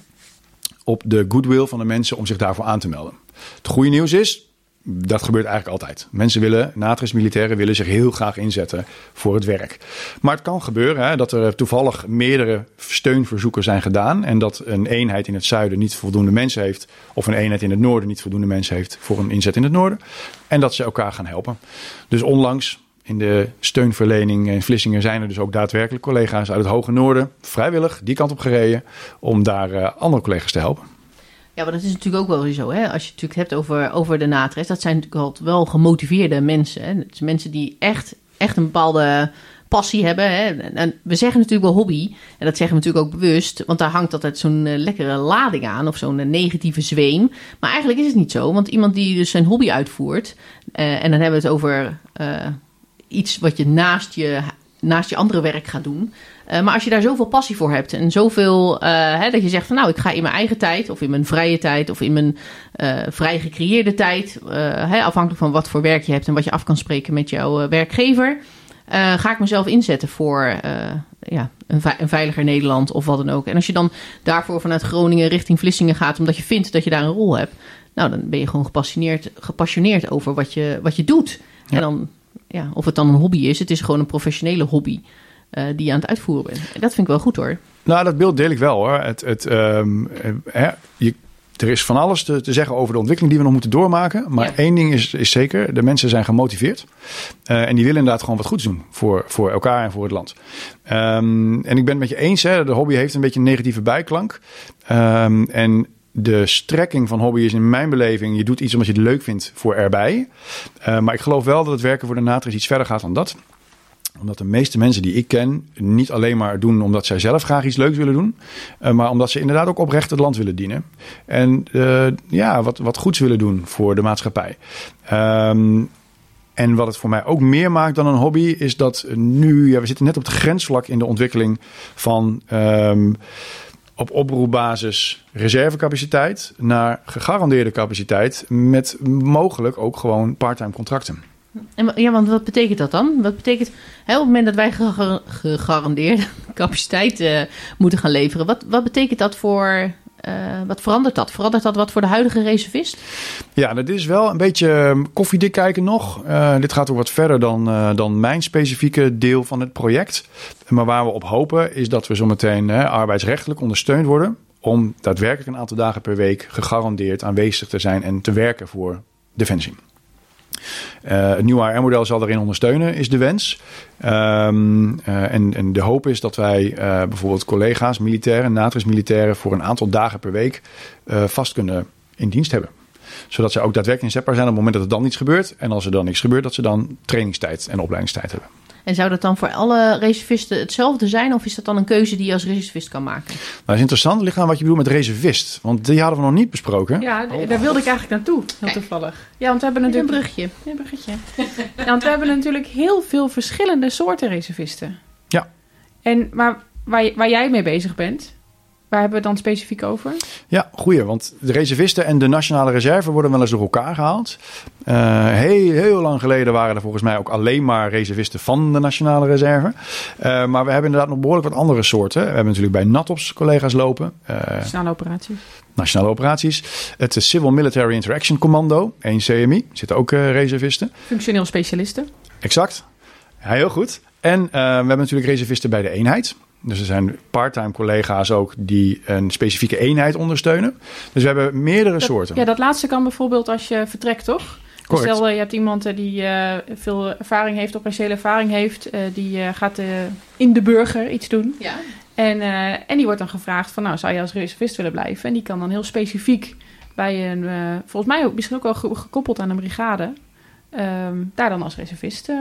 op de goodwill van de mensen om zich daarvoor aan te melden. Het goede nieuws is, dat gebeurt eigenlijk altijd. Mensen willen, natris militairen willen zich heel graag inzetten voor het werk. Maar het kan gebeuren hè, dat er toevallig meerdere steunverzoeken zijn gedaan. En dat een eenheid in het zuiden niet voldoende mensen heeft. Of een eenheid in het noorden niet voldoende mensen heeft voor een inzet in het noorden. En dat ze elkaar gaan helpen. Dus onlangs in de steunverlening in Vlissingen zijn er dus ook daadwerkelijk collega's uit het hoge noorden. Vrijwillig die kant op gereden om daar eh, andere collega's te helpen. Ja, maar dat is natuurlijk ook wel zo. Hè? Als je het natuurlijk hebt over, over de natres, dat zijn natuurlijk wel gemotiveerde mensen. Hè? Dat zijn mensen die echt, echt een bepaalde passie hebben. Hè? En, we zeggen natuurlijk wel hobby. En dat zeggen we natuurlijk ook bewust. Want daar hangt altijd zo'n eh, lekkere lading aan. Of zo'n eh, negatieve zweem. Maar eigenlijk is het niet zo. Want iemand die dus zijn hobby uitvoert. eh, en dan hebben we het over iets wat je naast je, naast je andere werk gaat doen. Uh, maar als je daar zoveel passie voor hebt en zoveel uh, hè, dat je zegt van nou, ik ga in mijn eigen tijd of in mijn vrije tijd of in mijn uh, vrij gecreëerde tijd, hè, afhankelijk van wat voor werk je hebt en wat je af kan spreken met jouw werkgever, ga ik mezelf inzetten voor ja, een, ve een, veiliger Nederland of wat dan ook. En als je dan daarvoor vanuit Groningen richting Vlissingen gaat omdat je vindt dat je daar een rol hebt, nou dan ben je gewoon gepassioneerd, gepassioneerd over wat je, wat je doet. Ja. En dan, ja, of het dan een hobby is, het is gewoon een professionele hobby. Uh, die je aan het uitvoeren bent. En dat vind ik wel goed hoor. Nou, dat beeld deel ik wel hoor. Het, het, um, hè, je, er is van alles te, te, zeggen over de ontwikkeling die we nog moeten doormaken. Maar ja. één ding is, is zeker, de mensen zijn gemotiveerd. Uh, en die willen inderdaad gewoon wat goeds doen voor, voor elkaar en voor het land. Um, en ik ben het met je eens, hè, de hobby heeft een beetje een negatieve bijklank. Um, en de strekking van hobby is in mijn beleving... je doet iets omdat je het leuk vindt voor erbij. Uh, maar ik geloof wel dat het werken voor de natris iets verder gaat dan dat omdat de meeste mensen die ik ken niet alleen maar doen omdat zij zelf graag iets leuks willen doen, uh, maar omdat ze inderdaad ook oprecht het land willen dienen. En uh, ja, wat, wat goeds willen doen voor de maatschappij. Um, en wat het voor mij ook meer maakt dan een hobby, is dat nu, ja, we zitten net op het grensvlak in de ontwikkeling van um, op oproepbasis reservecapaciteit naar gegarandeerde capaciteit met mogelijk ook gewoon parttime contracten. En, ja, want wat betekent dat dan? Wat betekent hè, op het moment dat wij gegarandeerde capaciteit uh, moeten gaan leveren? Wat, wat betekent dat voor. Uh, wat verandert dat? Verandert dat wat voor de huidige reservist? Ja, dat is wel een beetje koffiedik kijken nog. Uh, dit gaat ook wat verder dan, dan mijn specifieke deel van het project. Maar waar we op hopen is dat we zometeen arbeidsrechtelijk ondersteund worden. Om daadwerkelijk een aantal dagen per week gegarandeerd aanwezig te zijn en te werken voor Defensie. Het nieuwe AR-model zal daarin ondersteunen, is de wens. Um, uh, en, en, de hoop is dat wij uh, bijvoorbeeld collega's, militairen, natris-militairen... voor een aantal dagen per week vast kunnen in dienst hebben. Zodat ze ook daadwerkelijk inzetbaar zijn op het moment dat er dan iets gebeurt. En als er dan niks gebeurt, dat ze dan trainingstijd en opleidingstijd hebben. En zou dat dan voor alle reservisten hetzelfde zijn? Of is dat dan een keuze die je als reservist kan maken? Nou, dat is interessant. Het ligt aan wat je bedoelt met reservist. Want die hadden we nog niet besproken. Ja, daar wilde ik eigenlijk naartoe. Heel toevallig. Ja, want we hebben natuurlijk... Een brugje. Een bruggetje. ja, want we hebben natuurlijk heel veel verschillende soorten reservisten. Ja. En maar waar, waar jij mee bezig bent... Waar hebben we het dan specifiek over? Ja, goeie. Want de reservisten en de nationale reserve worden wel eens door elkaar gehaald. Uh, heel, heel lang geleden waren er volgens mij ook alleen maar reservisten van de nationale reserve. Uh, maar we hebben inderdaad nog behoorlijk wat andere soorten. We hebben natuurlijk bij NATOPS collega's lopen. Uh, nationale operaties. Nationale operaties. Het Civil Military Interaction Commando, 1 CMI. Zitten ook reservisten. Functioneel specialisten. Exact. Ja, heel goed. En we hebben natuurlijk reservisten bij de eenheid. Dus er zijn parttime collega's ook die een specifieke eenheid ondersteunen. Dus we hebben meerdere soorten. Ja, dat laatste kan bijvoorbeeld als je vertrekt, toch? Dus stel, je hebt iemand die uh, veel ervaring heeft, operationele ervaring heeft, uh, die uh, gaat in de burger iets doen. Ja. En, en die wordt dan gevraagd van, nou, zou je als reservist willen blijven? En die kan dan heel specifiek bij een, volgens mij ook, misschien ook wel gekoppeld aan een brigade, um, daar dan als reservist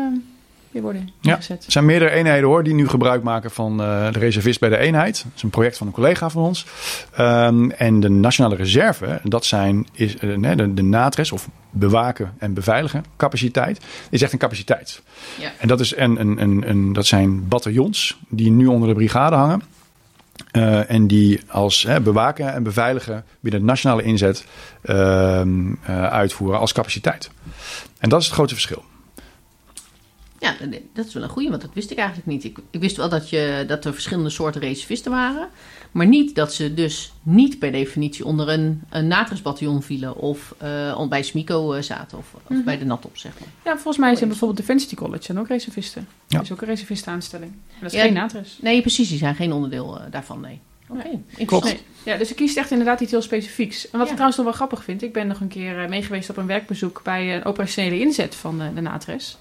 weer worden ingezet. Ja, er zijn meerdere eenheden hoor, die nu gebruik maken van uh, de reservist bij de eenheid. Dat is een project van een collega van ons. Um, en de Nationale Reserve, dat zijn is, uh, de, de NATRES of bewaken en beveiligen capaciteit, is echt een capaciteit. Ja. En dat, is een, een, een, een, dat zijn bataljons die nu onder de brigade hangen. Uh, en die als hè, bewaken en beveiligen binnen de nationale inzet uh, uitvoeren als capaciteit. En dat is het grote verschil. Ja, dat is wel een goede, want dat wist ik eigenlijk niet. Ik, ik wist wel dat, je, dat er verschillende soorten reservisten waren. Maar niet dat ze dus niet per definitie onder een, een natresbataljon vielen. Of uh, bij SMICO uh, zaten. Of, of mm -hmm. bij de NATOP, zeg maar. Ja, volgens mij zijn bijvoorbeeld Defensity College en ook reservisten. Ja. Dat is ook een reservistenaanstelling. Dat is ja, geen natres. Nee, precies. Die zijn geen onderdeel uh, daarvan, nee. Oké, okay. Klopt. Nee. Ja, dus ik kiest echt inderdaad iets heel specifieks. En wat ja. ik trouwens nog wel grappig vind. Ik ben nog een keer meegeweest op een werkbezoek bij een operationele inzet van de, de natres.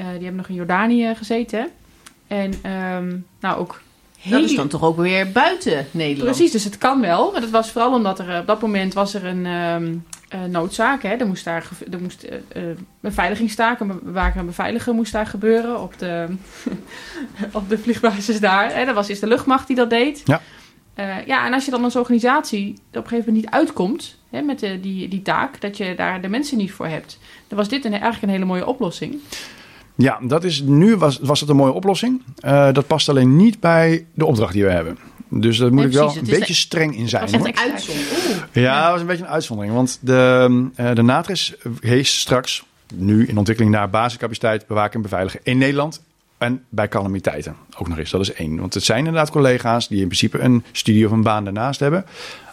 Uh, die hebben nog in Jordanië gezeten. En um, nou ook heel... Dat is dan toch ook weer buiten Nederland? Precies, dus het kan wel. Maar dat was vooral omdat er op dat moment was er een um, uh, noodzaak. Hè. Er moest daar er moest, uh, uh, beveiligingstaak, een bewaken en beveiligen moest daar gebeuren op de, op de vliegbasis daar. Hè. Dat was eerst de luchtmacht die dat deed. Ja. Uh, ja, en als je dan als organisatie op een gegeven moment niet uitkomt hè, met de, die, die taak, dat je daar de mensen niet voor hebt, dan was dit een, eigenlijk een hele mooie oplossing. Ja, dat is, nu was, was het een mooie oplossing. Uh, dat past alleen niet bij de opdracht die we hebben. Dus daar moet nee, ik wel een beetje de, streng in zijn. Was het een uitzondering? Ja, dat was een beetje een uitzondering. Want de, uh, de NATRIS heeft straks, nu in ontwikkeling naar basiscapaciteit, bewaken en beveiligen in Nederland. En bij calamiteiten ook nog eens. Dat is één. Want het zijn inderdaad collega's die in principe een studie of een baan daarnaast hebben.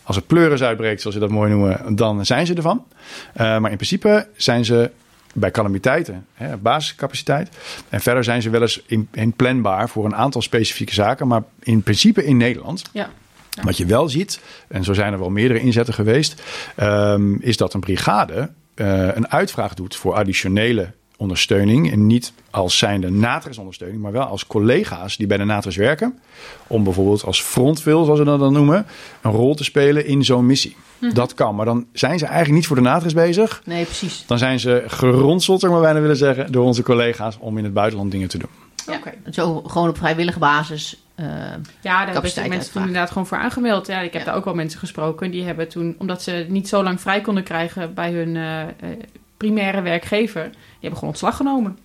Als er pleuris uitbreekt, zoals ze dat mooi noemen, dan zijn ze ervan. Uh, maar in principe zijn ze bij calamiteiten, hè, basiscapaciteit. En verder zijn ze wel eens in, in planbaar voor een aantal specifieke zaken, maar in principe in Nederland. Ja. Ja. Wat je wel ziet, en zo zijn er wel meerdere inzetten geweest, um, is dat een brigade uh, een uitvraag doet voor additionele ondersteuning. En niet als zijnde natresondersteuning, maar wel als collega's die bij de natres werken. Om bijvoorbeeld als frontvil, zoals we dat dan noemen, een rol te spelen in zo'n missie. -hmm. Dat kan, maar dan zijn ze eigenlijk niet voor de natres bezig. Nee, precies. Dan zijn ze geronseld, zou ik maar bijna willen zeggen, door onze collega's om in het buitenland dingen te doen. Ja, okay. Zo gewoon op vrijwillige basis. Uh, ja, daar hebben mensen uitvragen. toen inderdaad gewoon voor aangemeld. Ja, ik heb ja. daar ook wel mensen gesproken. Die hebben toen, omdat ze niet zo lang vrij konden krijgen bij hun uh, primaire werkgever, die hebben gewoon ontslag genomen.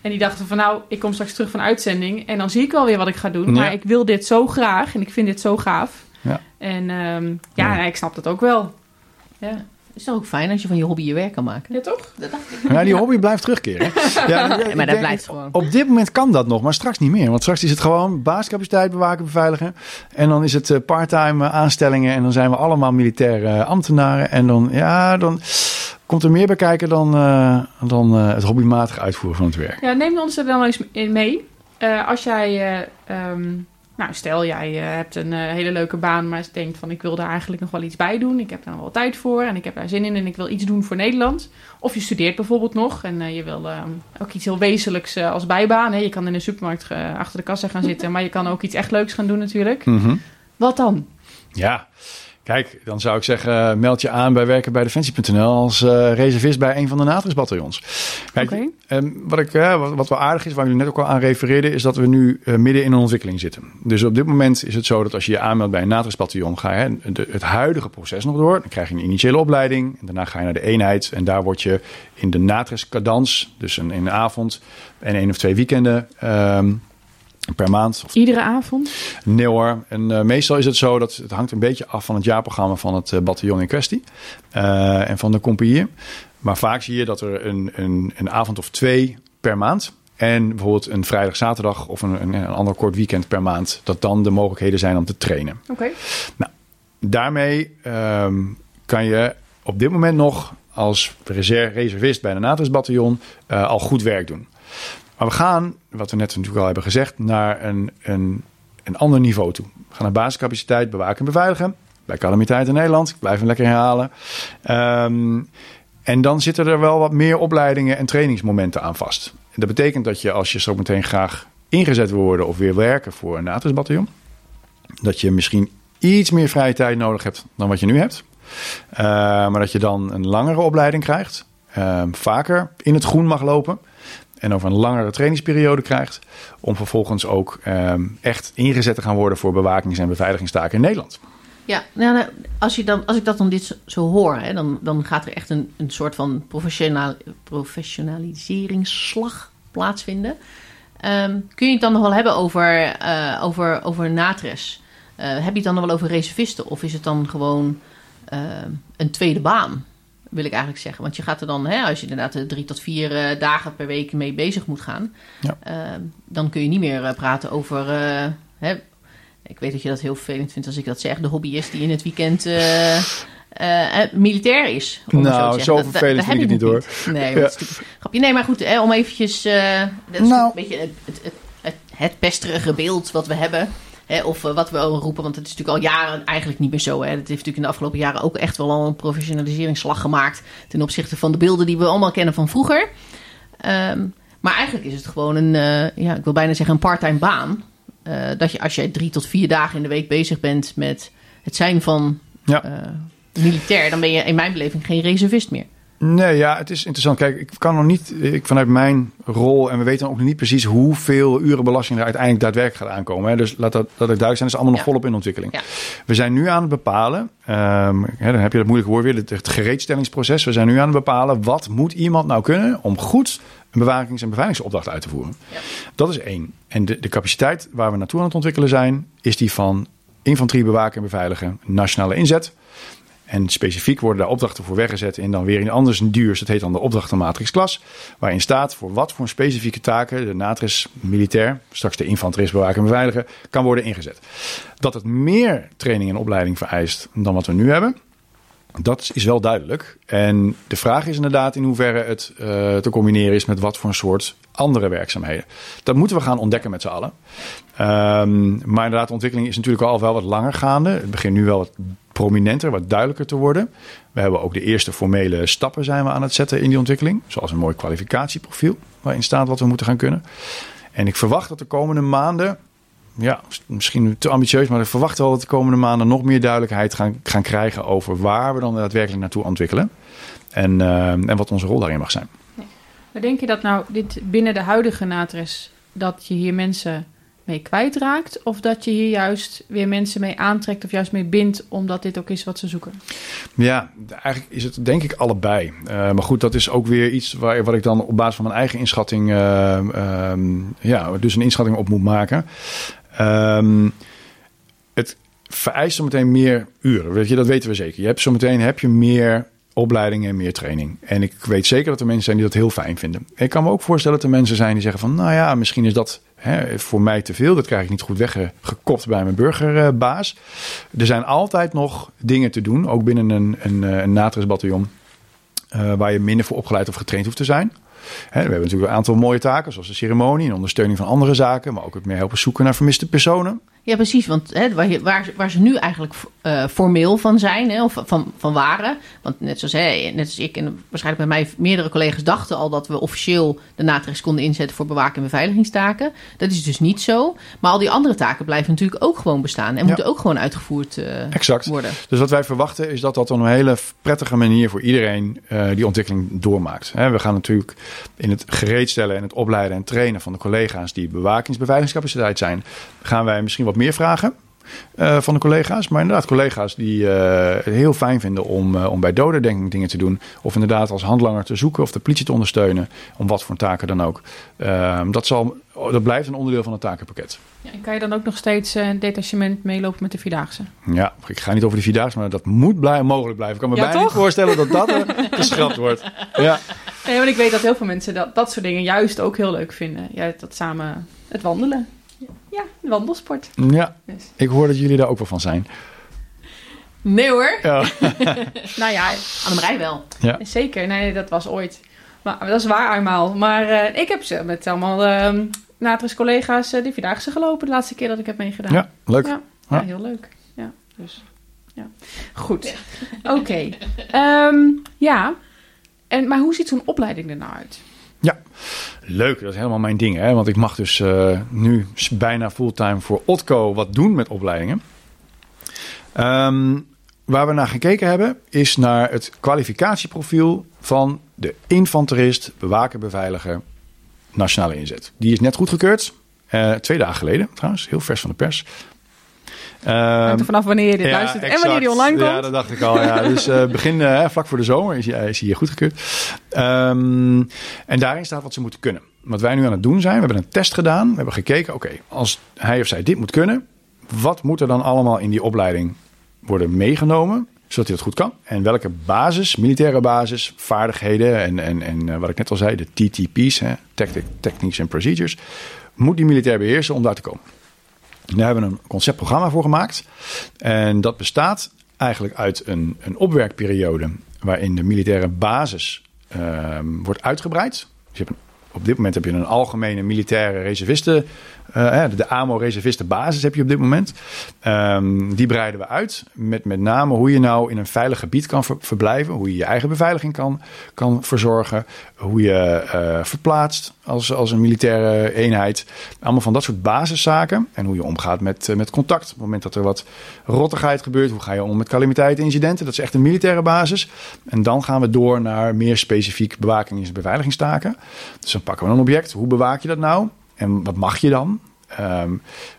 En die dachten van nou, ik kom straks terug van uitzending en dan zie ik wel weer wat ik ga doen. Ja. Maar ik wil dit zo graag en ik vind dit zo gaaf. Ja. En um, ja, ja. ik snap dat ook wel. Ja. Is toch ook fijn als je van je hobby je werk kan maken? Ja, toch? Dat dacht ik. Ja, die hobby blijft terugkeren. ja, maar dat blijft gewoon. Op dit moment kan dat nog, maar straks niet meer. Want straks is het gewoon basiscapaciteit bewaken, beveiligen. En dan is het uh, parttime aanstellingen. En dan zijn we allemaal militaire ambtenaren. En dan, ja, dan komt er meer bij kijken dan, uh, dan uh, het hobbymatig uitvoeren van het werk. Ja, neem ons er dan eens mee. Uh, als jij, um, nou stel jij hebt een hele leuke baan, maar denkt van ik wil daar eigenlijk nog wel iets bij doen. Ik heb daar nog wel tijd voor en ik heb daar zin in en ik wil iets doen voor Nederland. Of je studeert bijvoorbeeld nog en je wil ook iets heel wezenlijks als bijbaan. Je kan in een supermarkt achter de kassa gaan zitten, maar je kan ook iets echt leuks gaan doen natuurlijk. Mm -hmm. Wat dan? Ja, Kijk, dan zou ik zeggen, meld je aan bij werken bij Defensie.nl als uh, reservist bij een van de NATRIS-bataljons. Kijk, okay. um, wat, ik, uh, wat, wat wel aardig is, waar jullie net ook al aan refereerden, is dat we nu uh, midden in een ontwikkeling zitten. Dus op dit moment is het zo dat als je je aanmeldt bij een NATRIS-bataljon, ga je de, het huidige proces nog door. Dan krijg je een initiële opleiding en daarna ga je naar de eenheid en daar word je in de NATRIS-cadans, dus een, in de avond en één of twee weekenden, um, per maand. Of Iedere avond? Nee hoor. En uh, meestal is het zo dat het hangt een beetje af van het jaarprogramma van het uh, bataljon in kwestie. Uh, en van de compagnie. Maar vaak zie je dat er een, een, een avond of twee per maand. En bijvoorbeeld een vrijdag, zaterdag of een, een, een ander kort weekend per maand. Dat dan de mogelijkheden zijn om te trainen. Oké. Okay. Nou, daarmee um, kan je op dit moment nog als reservist bij een NATO's-bataljon uh, al goed werk doen. Maar we gaan, wat we net natuurlijk al hebben gezegd, naar een, een, een ander niveau toe. We gaan naar basiscapaciteit bewaken en beveiligen. Bij calamiteit in Nederland. Ik blijf hem lekker herhalen. Um, en dan zitten er wel wat meer opleidingen en trainingsmomenten aan vast. En dat betekent dat je als je zo meteen graag ingezet wil worden of weer werken voor een NATO's-bataljon, dat je misschien iets meer vrije tijd nodig hebt dan wat je nu hebt. Uh, maar dat je dan een langere opleiding krijgt. Uh, vaker in het groen mag lopen. En over een langere trainingsperiode krijgt. Om vervolgens ook uh, echt ingezet te gaan worden voor bewakings- en beveiligingstaken in Nederland. Ja, nou, nou, als, je dan, als ik dat dan dit zo hoor, hè, dan, dan gaat er echt een, een soort van professional, professionaliseringsslag plaatsvinden. Um, kun je het dan nog wel hebben over, uh, over, over natres? Uh, heb je het dan nog wel over reservisten? Of is het dan gewoon uh, een tweede baan? Wil ik eigenlijk zeggen. Want je gaat er dan, hè, als je inderdaad drie tot vier uh, dagen per week mee bezig moet gaan, ja. dan kun je niet meer praten over. Hè, ik weet dat je dat heel vervelend vindt als ik dat zeg. De hobbyist die in het weekend militair is. Nou, zo, zo vervelend vind ik het niet hoor. Nee, ja. grapje. Nee, maar goed, hè, om eventjes... Dat is nou. een beetje het, het, het, het pesterige beeld wat we hebben. Hè, of wat we roepen, want het is natuurlijk al jaren eigenlijk niet meer zo. Hè. Het heeft natuurlijk in de afgelopen jaren ook echt wel al een professionaliseringsslag gemaakt. Ten opzichte van de beelden die we allemaal kennen van vroeger. Um, maar eigenlijk is het gewoon een, ja, ik wil bijna zeggen een parttime baan. Uh, dat je als je drie tot vier dagen in de week bezig bent met het zijn van ja. uh, militair, dan ben je in mijn beleving geen reservist meer. Nee, ja, het is interessant. Kijk, ik kan nog niet, ik, vanuit mijn rol, en we weten ook nog niet precies hoeveel uren belasting er uiteindelijk daadwerkelijk gaat aankomen. Hè. Dus laat dat, dat ik duidelijk zijn, dat is allemaal nog ja. volop in ontwikkeling. Ja. We zijn nu aan het bepalen, um, hè, dan heb je dat moeilijke woord weer, het, het gereedstellingsproces. We zijn nu aan het bepalen, wat moet iemand nou kunnen om goed een bewakings- en beveiligingsopdracht uit te voeren. Ja. Dat is één. En de, de capaciteit waar we naartoe aan het ontwikkelen zijn, is die van infanterie bewaken en beveiligen, nationale inzet. En specifiek worden daar opdrachten voor weggezet in dan weer in anders een duurs. Dat heet dan de opdrachtenmatrix klas. Waarin staat voor wat voor specifieke taken de natris militair, straks de infanterist bewaken en beveiligen, kan worden ingezet. Dat het meer training en opleiding vereist dan wat we nu hebben. Dat is wel duidelijk. En de vraag is inderdaad in hoeverre het uh, te combineren is met wat voor een soort andere werkzaamheden. Dat moeten we gaan ontdekken met z'n allen. Um, maar inderdaad, de ontwikkeling is natuurlijk al wel wat langer gaande. Het begint nu wel wat prominenter, wat duidelijker te worden. We hebben ook de eerste formele stappen zijn we aan het zetten in die ontwikkeling. Zoals een mooi kwalificatieprofiel waarin staat wat we moeten gaan kunnen. En ik verwacht dat de komende maanden ja, misschien te ambitieus, maar ik verwacht wel dat de komende maanden nog meer duidelijkheid gaan, gaan krijgen over waar we dan daadwerkelijk naartoe ontwikkelen. En, uh, en wat onze rol daarin mag zijn. Maar denk je dat nou dit binnen de huidige natres dat je hier mensen mee kwijtraakt? Of dat je hier juist weer mensen mee aantrekt of juist mee bindt, omdat dit ook is wat ze zoeken? Ja, eigenlijk is het denk ik allebei. Uh, maar goed, dat is ook weer iets waar, wat ik dan op basis van mijn eigen inschatting, uh, um, ja, dus een inschatting op moet maken. Um, het vereist zometeen meer uren. Weet je, dat weten we zeker. Je hebt zometeen heb je meer opleidingen en meer training. En ik weet zeker dat er mensen zijn die dat heel fijn vinden. Ik kan me ook voorstellen dat er mensen zijn die zeggen van... nou ja, misschien is dat hè, voor mij te veel. Dat krijg ik niet goed weggekopt bij mijn burgerbaas. Er zijn altijd nog dingen te doen, ook binnen een, een. Uh, waar je minder voor opgeleid of getraind hoeft te zijn. we hebben natuurlijk een aantal mooie taken, zoals de ceremonie en ondersteuning van andere zaken, maar ook het meer helpen zoeken naar vermiste personen. Ja, precies. Want hè, waar, waar, waar, ze nu eigenlijk uh, formeel van zijn, hè, of van, van waren. Want net zoals, hè, net als ik en waarschijnlijk bij mij meerdere collega's dachten al dat we officieel de natrex konden inzetten voor bewaken en beveiligingstaken. Dat is dus niet zo. Maar al die andere taken blijven natuurlijk ook gewoon bestaan en ja. moeten ook gewoon uitgevoerd uh, exact. worden. Dus wat wij verwachten is dat dat een hele prettige manier voor iedereen uh, die ontwikkeling doormaakt. Hè, we gaan natuurlijk in het gereedstellen en het opleiden en trainen van de collega's die bewakings- beveiligingscapaciteit zijn, gaan wij misschien wat meer vragen. eh, van de collega's. Maar inderdaad, collega's die eh, het heel fijn vinden om, eh, om bij dodendenking dingen te doen. Of inderdaad als handlanger te zoeken of de politie te ondersteunen. Om wat voor taken dan ook. Ehm, dat, zal, dat blijft een onderdeel van het takenpakket. Ja, en kan je dan ook nog steeds een detachement meelopen met de Vierdaagse? Ja, ik ga niet over de Vierdaagse, maar dat moet blij, mogelijk blijven. Ik kan me Ja, bijna toch? niet voorstellen dat dat geschrapt wordt. Ja. Nee, want ik weet dat heel veel mensen dat, dat soort dingen juist ook heel leuk vinden. Ja, dat samen het wandelen. Ja, de wandelsport. ja, Dus. ik hoor dat jullie daar ook wel van zijn. Nee hoor. Ja. Nou ja, Annemarij wel. Ja. zeker. Nee, dat was ooit. Maar dat is waar eenmaal. Maar eh, ik heb ze met allemaal ehm Natris collega's eh, die Vierdaagse gelopen de laatste keer dat ik heb meegedaan. ja, leuk. Ja, Ja. ja, heel leuk. Ja, dus, ja. Goed. Oké. Ehm, ja. En, maar hoe ziet zo'n opleiding er nou uit? Leuk, dat is helemaal mijn ding. Hè? Want ik mag dus eh, nu bijna fulltime voor Otco wat doen met opleidingen. Ehm, waar we naar gekeken hebben, is naar het kwalificatieprofiel van de infanterist, bewaker, beveiliger, nationale inzet. Die is net goedgekeurd. eh twee dagen geleden trouwens, heel vers van de pers. Er vanaf wanneer je dit luistert en wanneer die online komt. Ja, dat dacht ik al. Ja. Dus eh, begin eh, vlak voor de zomer is hij, is hij hier goedgekeurd. Ehm, en daarin staat wat ze moeten kunnen. Wat wij nu aan het doen zijn, we hebben een test gedaan. We hebben gekeken, oké, als hij of zij dit moet kunnen, wat moet er dan allemaal in die opleiding worden meegenomen, zodat hij dat goed kan? En welke basis, militaire basis, vaardigheden en, en, en eh, wat ik net al zei, de TTP's, hè, tactic, Techniques and Procedures, moet die militair beheersen om daar te komen? Daar hebben we een conceptprogramma voor gemaakt. En dat bestaat eigenlijk uit een, een opwerkperiode waarin de militaire basis ehm, wordt uitgebreid. Dus op dit moment heb je een algemene militaire reservisten, de AMO-reservistenbasis heb je op dit moment. Ehm, die breiden we uit met met name hoe je nou in een veilig gebied kan ver- verblijven, hoe je je eigen beveiliging kan, kan verzorgen, hoe je eh, verplaatst als, als een militaire eenheid. Allemaal van dat soort basiszaken. En hoe je omgaat met, eh, met contact. Op het moment dat er wat rottigheid gebeurt, hoe ga je om met calamiteiten, incidenten. Dat is echt een militaire basis. En dan gaan we door naar meer specifiek bewakings- en beveiligingstaken. Dus dan pakken we een object. Hoe bewaak je dat nou? En wat mag je dan? Ehm,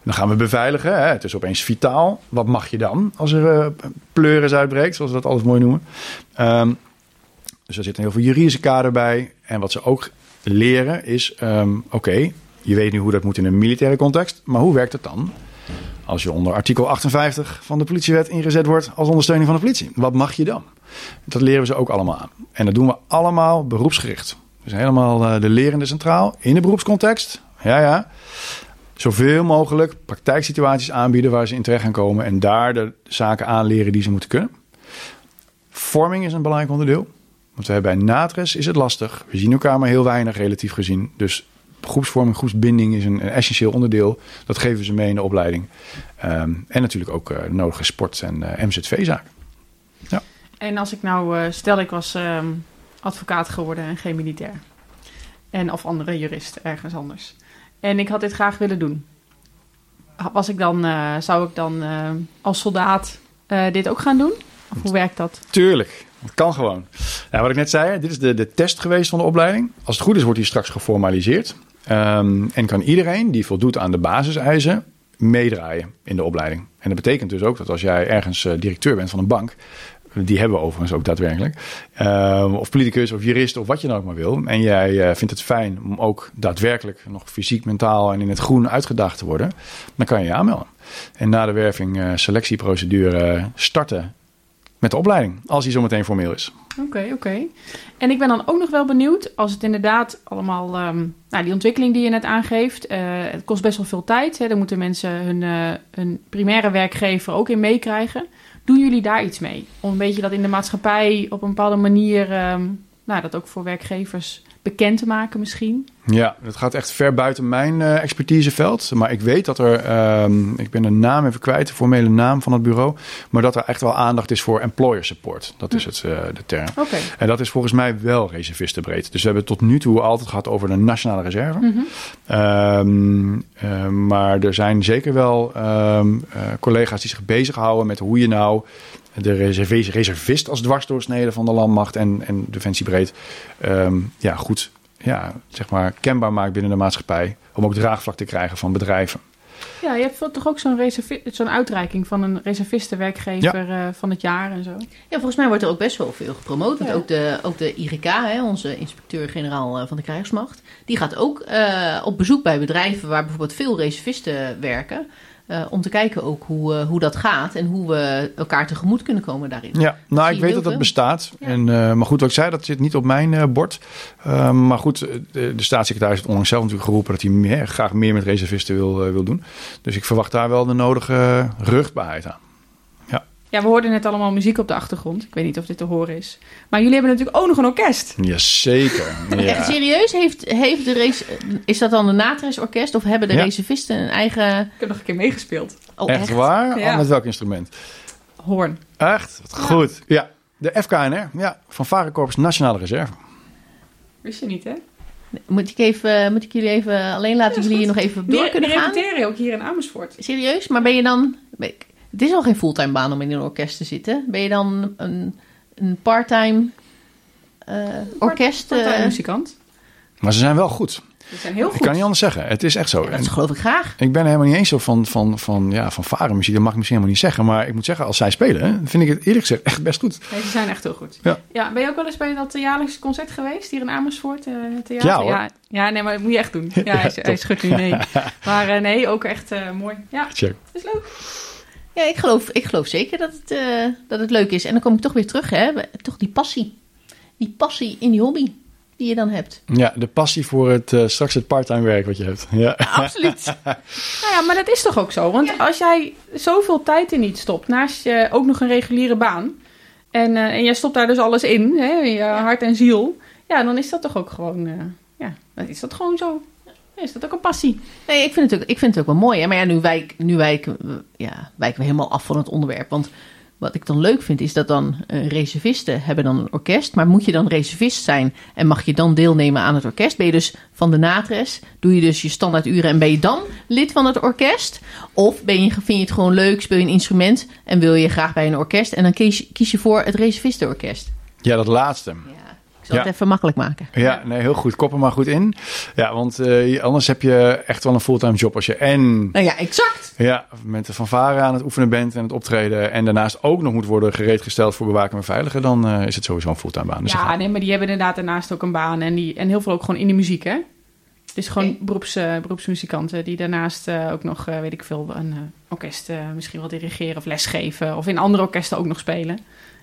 dan gaan we beveiligen. Hè? Het is opeens vitaal. Wat mag je dan als er eh pleuris uitbreekt, zoals we dat altijd mooi noemen? Ehm, dus er zit een heel veel juridische kader bij. En wat ze ook leren is: ehm, oké, je weet nu hoe dat moet in een militaire context, maar hoe werkt het dan als je onder artikel 58 van de politiewet ingezet wordt als ondersteuning van de politie? Wat mag je dan? Dat leren we ze ook allemaal. En dat doen we allemaal beroepsgericht. Dus helemaal eh, de lerende centraal in de beroepscontext. Ja, ja. Zoveel mogelijk praktijksituaties aanbieden waar ze in terecht gaan komen en daar de zaken aanleren die ze moeten kunnen. Vorming is een belangrijk onderdeel. Want we hebben bij Natres is het lastig. We zien elkaar maar heel weinig relatief gezien. Dus groepsvorming, groepsbinding is een, essentieel onderdeel. Dat geven ze mee in de opleiding. Ehm, en natuurlijk ook eh, nodige sport- en eh, MZV-zaken. En als ik nou, eh, stel ik was ehm, advocaat geworden en geen militair. En of andere jurist ergens anders. En ik had dit graag willen doen. Was ik dan, eh, zou ik dan eh, als soldaat eh, dit ook gaan doen? Of hoe werkt dat? Tuurlijk, dat kan gewoon. Nou, wat ik net zei, dit is de, de test geweest van de opleiding. Als het goed is, wordt die straks geformaliseerd. Ehm, en kan iedereen die voldoet aan de basiseisen meedraaien in de opleiding. En dat betekent dus ook dat als jij ergens directeur bent van een bank, die hebben we overigens ook daadwerkelijk, ehm, of politicus of jurist of wat je dan ook maar wil, en jij eh, vindt het fijn om ook daadwerkelijk nog fysiek, mentaal en in het groen uitgedaagd te worden, dan kan je je aanmelden. En na de werving eh, selectieprocedure starten met de opleiding, als die zometeen formeel is. Oké, oké. En ik ben dan ook nog wel benieuwd, als het inderdaad allemaal, ehm, nou, die ontwikkeling die je net aangeeft, eh, het kost best wel veel tijd. Hè? Daar moeten mensen hun, eh, hun primaire werkgever ook in meekrijgen. Doen jullie daar iets mee? Om een beetje dat in de maatschappij op een bepaalde manier, ehm, nou, dat ook voor werkgevers bekend te maken misschien? Ja, dat gaat echt ver buiten mijn eh, expertiseveld. Maar ik weet dat er, ehm, ik ben de naam even kwijt, de formele naam van het bureau. Maar dat er echt wel aandacht is voor employer support. Dat is het, eh, de term. Oké. En dat is volgens mij wel reservistenbreed. Dus we hebben het tot nu toe altijd gehad over de nationale reserve. Mhm. Ehm, eh, maar er zijn zeker wel ehm, eh, collega's die zich bezighouden met hoe je nou de reserve- reservist als dwarsdoorsnede van de landmacht en, en defensiebreed ehm, ja, goed ja, zeg maar kenbaar maakt binnen de maatschappij. Om ook draagvlak te krijgen van bedrijven. Ja, je hebt toch ook zo'n uitreiking van een reservistenwerkgever eh, van het jaar en zo. Ja, volgens mij wordt er ook best wel veel gepromoot. Want Ja. ook de, ook de IRK, hè, onze inspecteur-generaal eh, van de krijgsmacht, die gaat ook eh, op bezoek bij bedrijven waar bijvoorbeeld veel reservisten werken. Eh, om te kijken ook hoe, eh, hoe dat gaat en hoe we elkaar tegemoet kunnen komen daarin. Ja, nou, zie ik weet dat dat bestaat. Ja. En, eh, maar goed, wat ik zei, dat zit niet op mijn bord. Eh, maar goed, de, de staatssecretaris heeft onlangs zelf natuurlijk geroepen dat hij meer, graag meer met reservisten wil, wil doen. Dus ik verwacht daar wel de nodige rugbaarheid aan. Ja, we hoorden net allemaal muziek op de achtergrond. Ik weet niet of dit te horen is. Maar jullie hebben natuurlijk ook nog een orkest. Jazeker. Echt Ja. serieus? Heeft, heeft de race, is dat dan de Natres Orkest of hebben de Ja. reservisten een eigen... Ik heb nog een keer meegespeeld. Oh, Echt waar? Ja. Oh, met welk instrument? Hoorn. Echt? Wat goed. Ja, de FKNR. Ja, van Varenkorps Nationale Reserve. Wist je niet, hè? Moet ik, even, moet ik jullie even alleen laten Ja, jullie goed. nog even door kunnen gaan? repeteren ook hier in Amersfoort. Serieus? Maar ben je dan... ik- Het is al geen fulltime baan om in een orkest te zitten. Ben je dan een, een parttime eh, orkest? eh, muzikant. Maar ze zijn wel goed. Die zijn heel Ik goed. kan niet anders zeggen. Het is echt zo. ja, dat geloof ik graag. ik ben helemaal niet eens zo van, van, van, ja, van varenmuziek. Dat mag ik misschien helemaal niet zeggen. Maar ik moet zeggen, als zij spelen, vind ik het eerlijk gezegd echt best goed. Nee, ze zijn echt heel goed. Ja. ben je ook wel eens bij dat jaarlijkse concert geweest hier in Amersfoort? eh, theater? Ja, hoor. Ja, ja, nee, maar dat moet je echt doen. Ja, hij, Ja, schudt nu nee. Maar nee, ook echt eh, mooi. Ja, Check. is leuk. Ja, ik geloof, ik geloof zeker dat het, eh, dat het leuk is. En dan kom ik toch weer terug, hè. Toch die passie. Die passie in die hobby die je dan hebt. Ja, de passie voor het, eh, straks het parttime werk wat je hebt. Ja. Absoluut. Nou ja, maar dat is toch ook zo? Want Ja. als jij zoveel tijd in iets stopt, naast je ook nog een reguliere baan, en, eh, en jij stopt daar dus alles in, hè, je hart en ziel, ja, dan is dat toch ook gewoon, eh, ja, dan is dat gewoon zo. Is dat ook een passie? Nee, ik vind het ook, ik vind het ook wel mooi. Hè? Maar ja, nu, wijk, nu wijken, we- ja, wijken we helemaal af van het onderwerp. Want wat ik dan leuk vind, is dat dan eh, reservisten hebben dan een orkest. Maar moet je dan reservist zijn en mag je dan deelnemen aan het orkest? Ben je dus van de natres, doe je dus je standaarduren en ben je dan lid van het orkest? Of ben je, vind je het gewoon leuk, speel je een instrument en wil je graag bij een orkest? En dan kies, je- kies je voor het reservistenorkest. ja, dat laatste. Zal Ja. het even makkelijk maken. Ja, nee, heel goed. Kop er maar goed in. Ja, want eh, anders heb je echt wel een fulltime job als je en Nou ja, exact. ja, met de fanfare aan het oefenen bent en het optreden en daarnaast ook nog moet worden gereedgesteld voor bewaken en veiligen, dan eh, is het sowieso een fulltime baan. Dus ja, nee, maar die hebben inderdaad daarnaast ook een baan en, die, en heel veel ook gewoon in de muziek, hè? Het is gewoon beroeps, eh, beroepsmuzikanten die daarnaast eh, ook nog, eh, weet ik veel, een eh, orkest eh, misschien wel dirigeren of lesgeven. Of in andere orkesten ook nog spelen.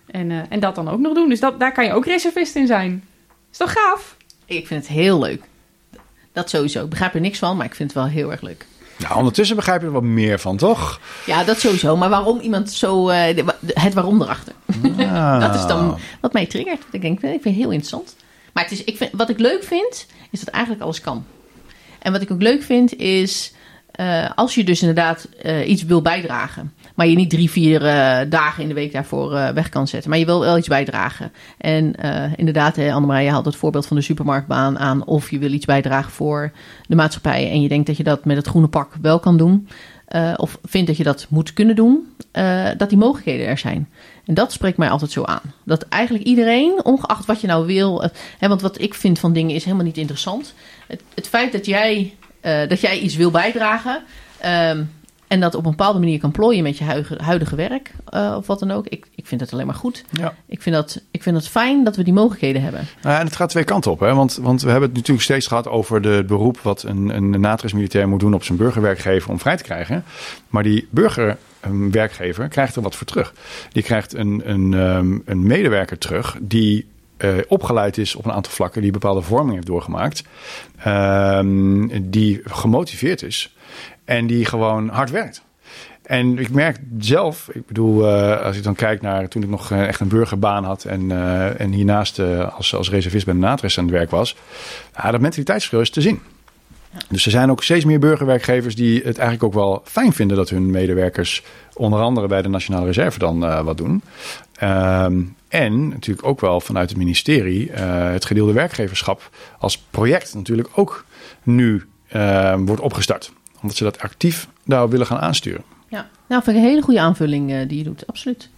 En, eh, en dat dan ook nog doen. Dus dat, daar kan je ook reservist in zijn. Is toch gaaf? Ik vind het heel leuk. Dat sowieso. Ik begrijp er niks van, maar ik vind het wel heel erg leuk. Nou, ondertussen begrijp je er wat meer van, toch? Ja, dat sowieso. Maar waarom iemand zo... eh, het waarom erachter. Ah. Dat is dan wat mij triggert. Ik denk, ik vind het heel interessant. Maar het is, ik vind, wat ik leuk vind, is dat eigenlijk alles kan. En wat ik ook leuk vind, is... eh, als je dus inderdaad eh, iets wil bijdragen... maar je niet drie, vier eh, dagen in de week daarvoor eh, weg kan zetten... maar je wil wel iets bijdragen. En eh, inderdaad, Annemarie, je haalt het voorbeeld van de supermarktbaan aan... of je wil iets bijdragen voor de maatschappij... en je denkt dat je dat met het groene pak wel kan doen... of vindt dat je dat moet kunnen doen... dat die mogelijkheden er zijn. En dat spreekt mij altijd zo aan. Dat eigenlijk iedereen, ongeacht wat je nou wil... hè, want wat ik vind van dingen is helemaal niet interessant. Het, feit dat jij, dat jij iets wil bijdragen... ehm, en dat op een bepaalde manier kan plooien met je huidige, huidige werk... eh, of wat dan ook. Ik, ik vind het alleen maar goed. Ja. Ik vind, dat, ik vind het fijn dat we die mogelijkheden hebben. Nou, en het gaat twee kanten op. Hè? Want, want we hebben het natuurlijk steeds gehad over de, het beroep wat een, een natris-militair moet doen op zijn burgerwerkgever om vrij te krijgen. Maar die burgerwerkgever krijgt er wat voor terug. Die krijgt een, een, ehm, een medewerker terug die eh, opgeleid is op een aantal vlakken, die bepaalde vorming heeft doorgemaakt, ehm, die gemotiveerd is en die gewoon hard werkt. En ik merk zelf, ik bedoel, eh, als ik dan kijk naar toen ik nog eh, echt een burgerbaan had en, eh, en hiernaast als, als reservist bij de Natres aan het werk was, ja, dat mentaliteitsverschil is te zien. Dus er zijn ook steeds meer burgerwerkgevers die het eigenlijk ook wel fijn vinden dat hun medewerkers onder andere bij de Nationale Reserve dan wat doen. Ehm, en natuurlijk ook wel vanuit het ministerie het gedeelde werkgeverschap als project natuurlijk ook nu wordt opgestart. Omdat ze dat actief daarop willen gaan aansturen. Ja, nou vind ik een hele goede aanvulling eh, die je doet. Absoluut.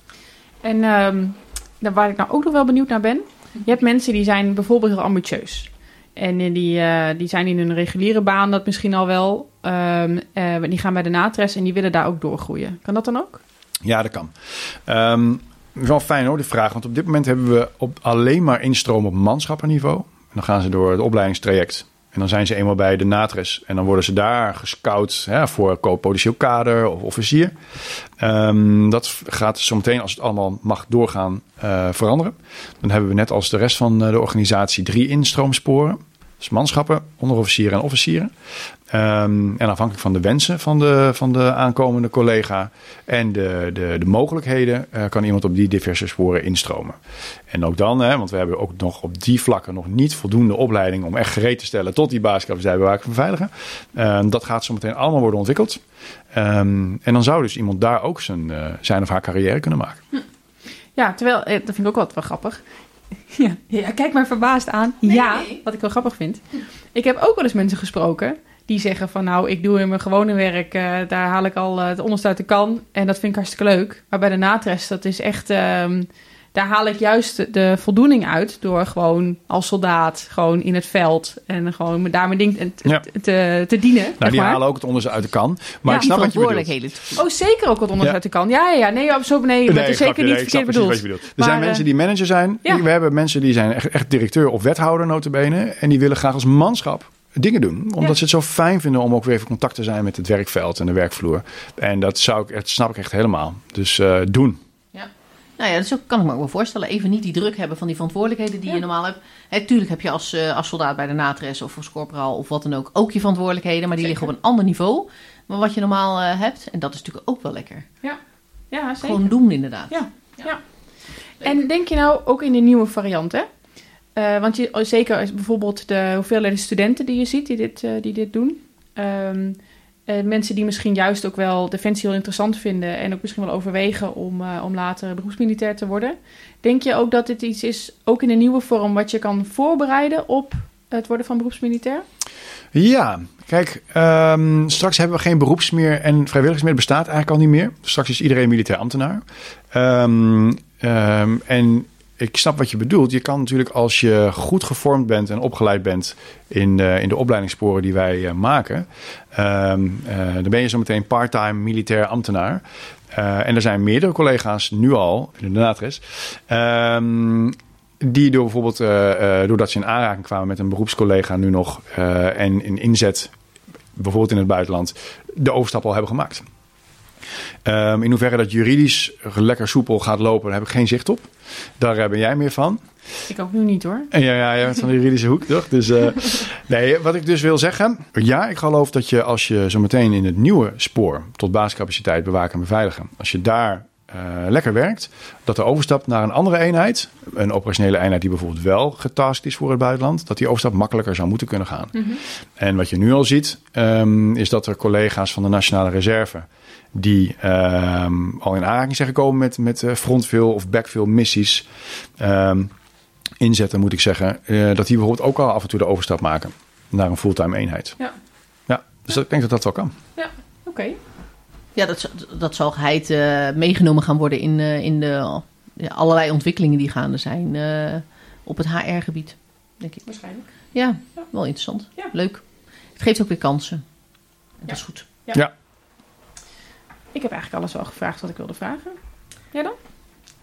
En ehm, daar waar ik nou ook nog wel benieuwd naar ben. Je hebt mensen die zijn bijvoorbeeld heel ambitieus. En eh, die, eh, die zijn in hun reguliere baan dat misschien al wel. ehm, eh, die gaan bij de natres en die willen daar ook doorgroeien. Kan dat dan ook? Ja, dat kan. Ehm, is wel fijn hoor, de vraag. Want op dit moment hebben we op alleen maar instroom op manschappenniveau. En dan gaan ze door het opleidingstraject. En dan zijn ze eenmaal bij de natres. En dan worden ze daar gescout hè, voor potentieel kader of officier. Ehm, dat gaat zometeen, als het allemaal mag doorgaan, uh, veranderen. Dan hebben we net als de rest van de organisatie drie instroomsporen. Dus manschappen, onderofficieren en officieren. Um, en afhankelijk van de wensen van de, van de aankomende collega en de, de, de mogelijkheden, uh, kan iemand op die diverse sporen instromen. En ook dan, hè, want we hebben ook nog op die vlakken nog niet voldoende opleiding om echt gereed te stellen tot die basiscapaciteit bewaken van veiligen. Uh, dat gaat zo meteen allemaal worden ontwikkeld. Um, en dan zou dus iemand daar ook zijn, uh, zijn of haar carrière kunnen maken. Ja, terwijl, dat vind ik ook wel grappig. Ja, ja, kijk maar verbaasd aan. Nee, ja, nee. wat ik wel grappig vind. Ik heb ook wel eens mensen gesproken die zeggen van nou, ik doe in mijn gewone werk, uh, daar haal ik al uh, het onderste uit de kan. En dat vind ik hartstikke leuk. Maar bij de natres, dat is echt, um, daar haal ik juist de, voldoening uit door gewoon als soldaat gewoon in het veld en gewoon met daar mijn ding te, ja. te, te, dienen. Nou, die maar. halen ook het onderste uit de kan. Maar ja, ik snap wat je bedoelt. Oh, zeker ook het onderste ja. uit de kan. Ja, ja, ja. Nee, zo nee, dat is zeker niet nee, verkeerd bedoeld. Er maar, zijn mensen die manager zijn. We hebben mensen die zijn echt, echt directeur of wethouder notabene. En die willen graag als manschap dingen doen. Omdat ja. ze het zo fijn vinden om ook weer even contact te zijn met het werkveld en de werkvloer. En dat, zou ik, dat snap ik echt helemaal. Dus uh, doen. Ja. Nou ja, dat kan ik me ook wel voorstellen. Even niet die druk hebben van die verantwoordelijkheden die ja. je normaal hebt. Hè, tuurlijk heb je als, uh, als soldaat bij de natres of als corporaal of wat dan ook ook je verantwoordelijkheden. Maar die zeker. liggen op een ander niveau dan wat je normaal uh, hebt. En dat is natuurlijk ook wel lekker. Ja, ja zeker. Gewoon doen inderdaad. Ja, ja. ja. En denk je nou ook in de nieuwe variant, hè? Uh, want je, zeker bijvoorbeeld de hoeveelheid studenten die je ziet die dit, uh, die dit doen. Um, mensen die misschien juist ook wel defensie heel interessant vinden en ook misschien wel overwegen om, om later beroepsmilitair te worden. Denk je ook dat dit iets is, ook in een nieuwe vorm, wat je kan voorbereiden op het worden van beroepsmilitair? Ja, kijk, um, straks hebben we geen beroeps meer en vrijwilligers meer. Bestaat eigenlijk al niet meer. Straks is iedereen militair ambtenaar. Um, en ik snap wat je bedoelt. Je kan natuurlijk als je goed gevormd bent en opgeleid bent in de, in de opleidingssporen die wij uh, maken, um, uh, dan ben je zo meteen part-time militair ambtenaar. En er zijn meerdere collega's nu al, in de NATRES, um, die door bijvoorbeeld, doordat ze in aanraking kwamen met een beroepscollega nu nog en in inzet, bijvoorbeeld in het buitenland, de overstap al hebben gemaakt. Um, in hoeverre dat juridisch lekker soepel gaat lopen, daar heb ik geen zicht op. Daar ben jij meer van. Ik ook nu niet hoor. En ja, ja, jij bent van de juridische hoek, toch? Dus uh, nee, wat ik dus wil zeggen. Ja, ik geloof dat je als je zo meteen in het nieuwe spoor tot basiscapaciteit bewaken en beveiligen, als je daar uh, lekker werkt, dat de overstap naar een andere eenheid, een operationele eenheid die bijvoorbeeld wel getaskt is voor het buitenland, dat die overstap makkelijker zou moeten kunnen gaan. Mm -hmm. En wat je nu al ziet, um, is dat er collega's van de Nationale Reserve die um, al in aanraking zijn gekomen met, met uh, frontfill of backfill missies um, inzetten, moet ik zeggen. Uh, dat die bijvoorbeeld ook al af en toe de overstap maken naar een fulltime eenheid. Ja. Ja, dus ja. ik denk dat dat wel kan. Ja, oké. Okay. Ja, dat, dat zal geheid uh, meegenomen gaan worden in, in de ja, allerlei ontwikkelingen die gaande zijn op het HR-gebied, denk ik. Waarschijnlijk. Ja, ja. wel interessant. Ja. Leuk. Het geeft ook weer kansen. En dat is goed. ja. Ik heb eigenlijk alles wel gevraagd wat ik wilde vragen. Jij dan?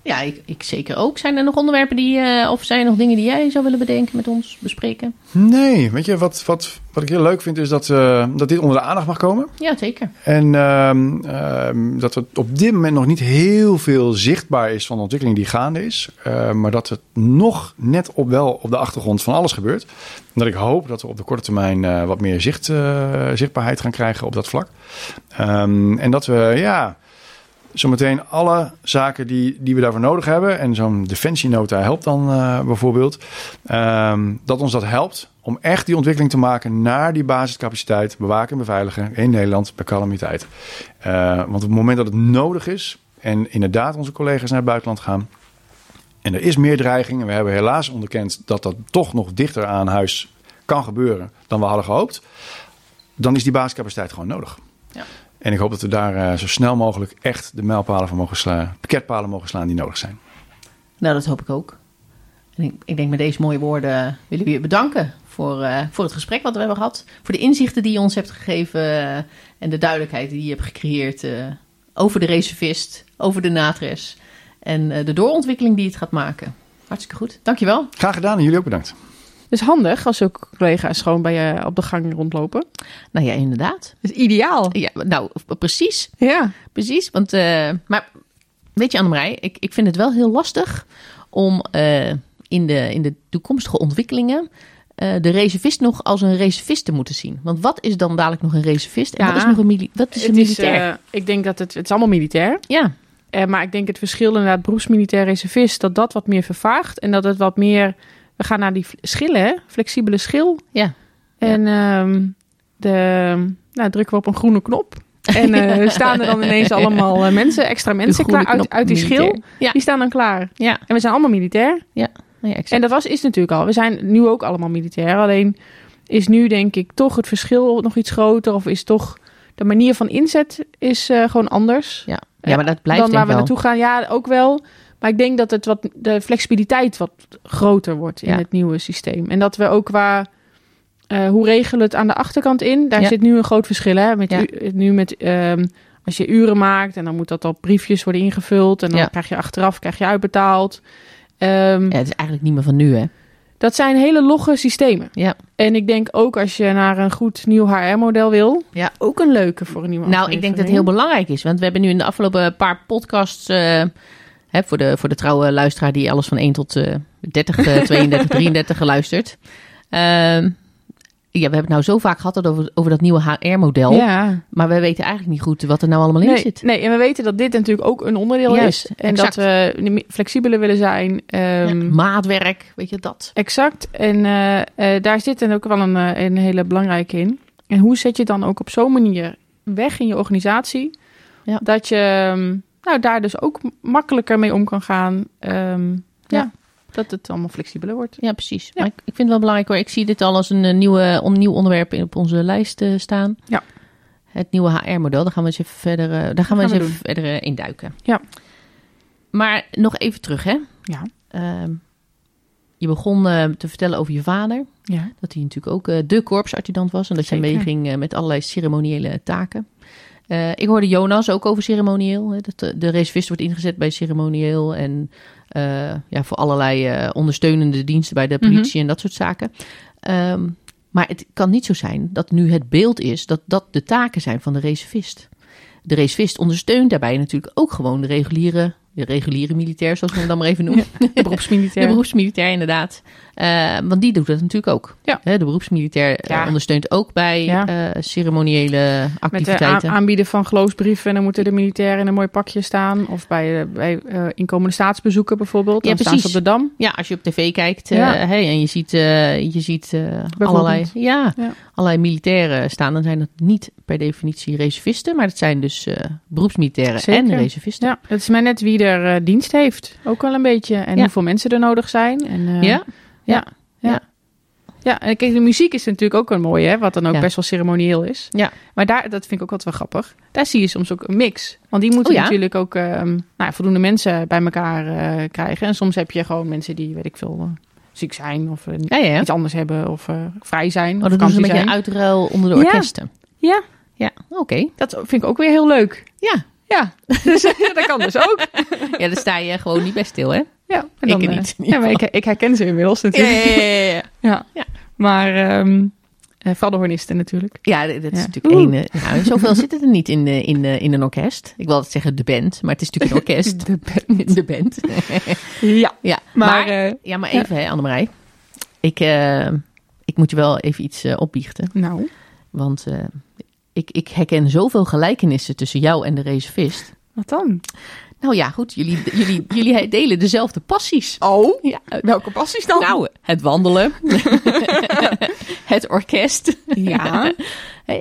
Ja, ik, ik zeker ook. Zijn er nog onderwerpen die, uh, of zijn er nog dingen die jij zou willen bedenken met ons, bespreken? Nee, weet je, wat, wat, wat ik heel leuk vind is dat, uh, dat dit onder de aandacht mag komen. Ja, zeker. En uh, dat er op dit moment nog niet heel veel zichtbaar is van de ontwikkeling die gaande is. maar dat het nog net op wel op de achtergrond van alles gebeurt. En dat ik hoop dat we op de korte termijn wat meer zicht, zichtbaarheid gaan krijgen op dat vlak. Um, en dat we, ja zometeen alle zaken die, die we daarvoor nodig hebben. En zo'n defensienota helpt dan uh, bijvoorbeeld. Um, dat ons dat helpt om echt die ontwikkeling te maken naar die basiscapaciteit. Bewaken en beveiligen in Nederland bij calamiteit. Uh, want op het moment dat het nodig is. En inderdaad onze collega's naar het buitenland gaan. En er is meer dreiging. En we hebben helaas onderkend dat dat toch nog dichter aan huis kan gebeuren dan we hadden gehoopt. Dan is die basiscapaciteit gewoon nodig. Ja. En ik hoop dat we daar uh, zo snel mogelijk echt de mijlpalen van mogen slaan, pakketpalen mogen slaan die nodig zijn. Nou, dat hoop ik ook. En ik, ik denk met deze mooie woorden willen we je bedanken voor, eh, voor het gesprek wat we hebben gehad. Voor de inzichten die je ons hebt gegeven eh, en de duidelijkheid die je hebt gecreëerd eh, over de reservist, over de natres en eh, de doorontwikkeling die het gaat maken. Hartstikke goed. Dankjewel. Graag gedaan en jullie ook bedankt. Dus handig als ook collega's gewoon bij je op de gang rondlopen. Nou ja, inderdaad. Dat is ideaal. Ja, nou, precies. Ja. Precies. Want, eh, maar weet je, Annemarij, ik, ik vind het wel heel lastig om eh, in, de, in de toekomstige ontwikkelingen eh, de reservist nog als een reservist te moeten zien. Want wat is dan dadelijk nog een reservist en Ja. wat is nog een, mili wat is een Het is, militair? eh, ik denk dat het, het is allemaal militair. ja, Eh, maar ik denk het verschil inderdaad beroepsmilitair reservist, dat dat wat meer vervaagt. En dat het wat meer, we gaan naar die schillen, hè? flexibele schil. ja. En ehm, de, nou, drukken we op een groene knop. En eh, staan er dan ineens allemaal eh, mensen, extra mensen klaar uit, uit die schil. Ja. Die staan dan klaar. Ja, En we zijn allemaal militair. ja. En dat was, is natuurlijk al. We zijn nu ook allemaal militair. Alleen is nu denk ik toch het verschil nog iets groter. Of is toch de manier van inzet is eh, gewoon anders. ja. ja, maar dat blijft dan waar we wel. naartoe gaan. Ja, ook wel. Maar ik denk dat het wat, de flexibiliteit wat groter wordt in Ja. het nieuwe systeem. En dat we ook qua... eh, hoe regelen het aan de achterkant in? Daar Ja. zit nu een groot verschil. Hè? Met Ja. u- nu met... ehm, als je uren maakt en dan moet dat op briefjes worden ingevuld. En dan krijg je achteraf krijg je uitbetaald. Ja, het is eigenlijk niet meer van nu, hè? dat zijn hele logge systemen. Ja. En ik denk ook als je naar een goed nieuw HR-model wil, Ja. ook een leuke voor een nieuwe Nou, ik denk dat het heel belangrijk is. Want we hebben nu in de afgelopen paar podcasts... eh, hè, voor, de, voor de trouwe luisteraar die alles van 1 tot eh 30, eh, 32, 33 geluisterd. Ehm, ja, we hebben het nou zo vaak gehad over, over dat nieuwe HR-model. Ja, Maar we weten eigenlijk niet goed wat er nou allemaal in nee, zit. nee, en we weten dat dit natuurlijk ook een onderdeel Juist, is. En exact. dat we flexibeler willen zijn. ehm, Ja, maatwerk, weet je dat? Exact. En eh, eh, daar zit dan ook wel een, eh, een hele belangrijke in. En hoe zet je dan ook op zo'n manier weg in je organisatie... Ja. dat je ehm, nou, daar dus ook makkelijker mee om kan gaan. Ehm, ja. Ja. dat het allemaal flexibeler wordt. Ja, precies. Ja. Maar ik, ik vind het wel belangrijk hoor. Ik zie dit al als een eh, nieuwe, on, nieuw onderwerp in- op onze lijst eh, staan. Ja. Het nieuwe HR-model. Daar gaan we eens even verder, eh, daar gaan we Gaan eens even verder in duiken. Ja. Maar nog even terug, hè. Ja. Ehm, je begon te vertellen over je vader. Ja. Dat hij natuurlijk ook de korpsadjudant was. En dat je Zeker. meeging eh, met allerlei ceremoniële taken. Eh, ik hoorde Jonas ook over ceremonieel. Hè, dat de, de reservist wordt ingezet bij ceremonieel. En eh, ja, voor allerlei eh, ondersteunende diensten bij de Mhm. politie en dat soort zaken. Ehm, maar het kan niet zo zijn dat nu het beeld is dat dat de taken zijn van de reservist. De reservist ondersteunt daarbij natuurlijk ook gewoon de reguliere, de reguliere militair, zoals we hem dan maar even noemen. De beroepsmilitair. De beroepsmilitair, inderdaad. Eh, want die doet dat natuurlijk ook. Ja. Hè, de beroepsmilitair eh, Ja. ondersteunt ook bij Ja. eh, ceremoniële Met het activiteiten. aanbieden van geloofsbrieven. En dan moeten de militairen in een mooi pakje staan. Of bij, bij inkomende staatsbezoeken bijvoorbeeld. Ja, Dan staan ze precies. op de Dam. Ja, als je op tv kijkt hey, en je ziet, je ziet allerlei, ja, allerlei militairen staan, dan zijn dat niet per definitie reservisten, maar dat zijn dus beroepsmilitairen Zeker. en reservisten. Ja, het is maar net wie er dienst heeft. Ook wel een beetje. En hoeveel mensen er nodig zijn. En, Ja? Ja. Ja. Ja, en kijk, de muziek is natuurlijk ook een mooie, hè, wat dan ook Ja. best wel ceremonieel is. Ja. Maar daar, dat vind ik ook altijd wel grappig. Daar zie je soms ook een mix. Want die moeten Oh ja? natuurlijk ook ehm, nou, ja, voldoende mensen bij elkaar eh, krijgen. En soms heb je gewoon mensen die, weet ik veel, eh, ziek zijn of eh, iets anders hebben of vrij zijn. Oh, dat doen ze een beetje uitruil onder de orkesten. Ja, Ja, oké. dat vind ik ook weer heel leuk. Ja. Ja, dus, dat kan dus ook. ja, daar sta je gewoon niet bij stil, hè? Ja, en Ik eh, niet, Ja, maar ik, ik herken ze inmiddels natuurlijk. ja, Ja. Ja. Maar vooral de hornisten natuurlijk. Ja, dit is natuurlijk één. eh, Nou, zoveel zit het er niet in, in, in een orkest. Ik wil altijd zeggen de band, maar het is natuurlijk een orkest. De band. De band. Ja, ja, maar... maar, ja, maar even, hè, Annemarij. Ik, ik moet je wel even iets opbiechten. nou, Want ik, ik herken zoveel gelijkenissen tussen jou en de reservist. wat dan? Nou ja, goed, jullie, jullie, jullie delen dezelfde passies. Oh, Ja, welke passies dan? nou, het wandelen. het orkest. Ja,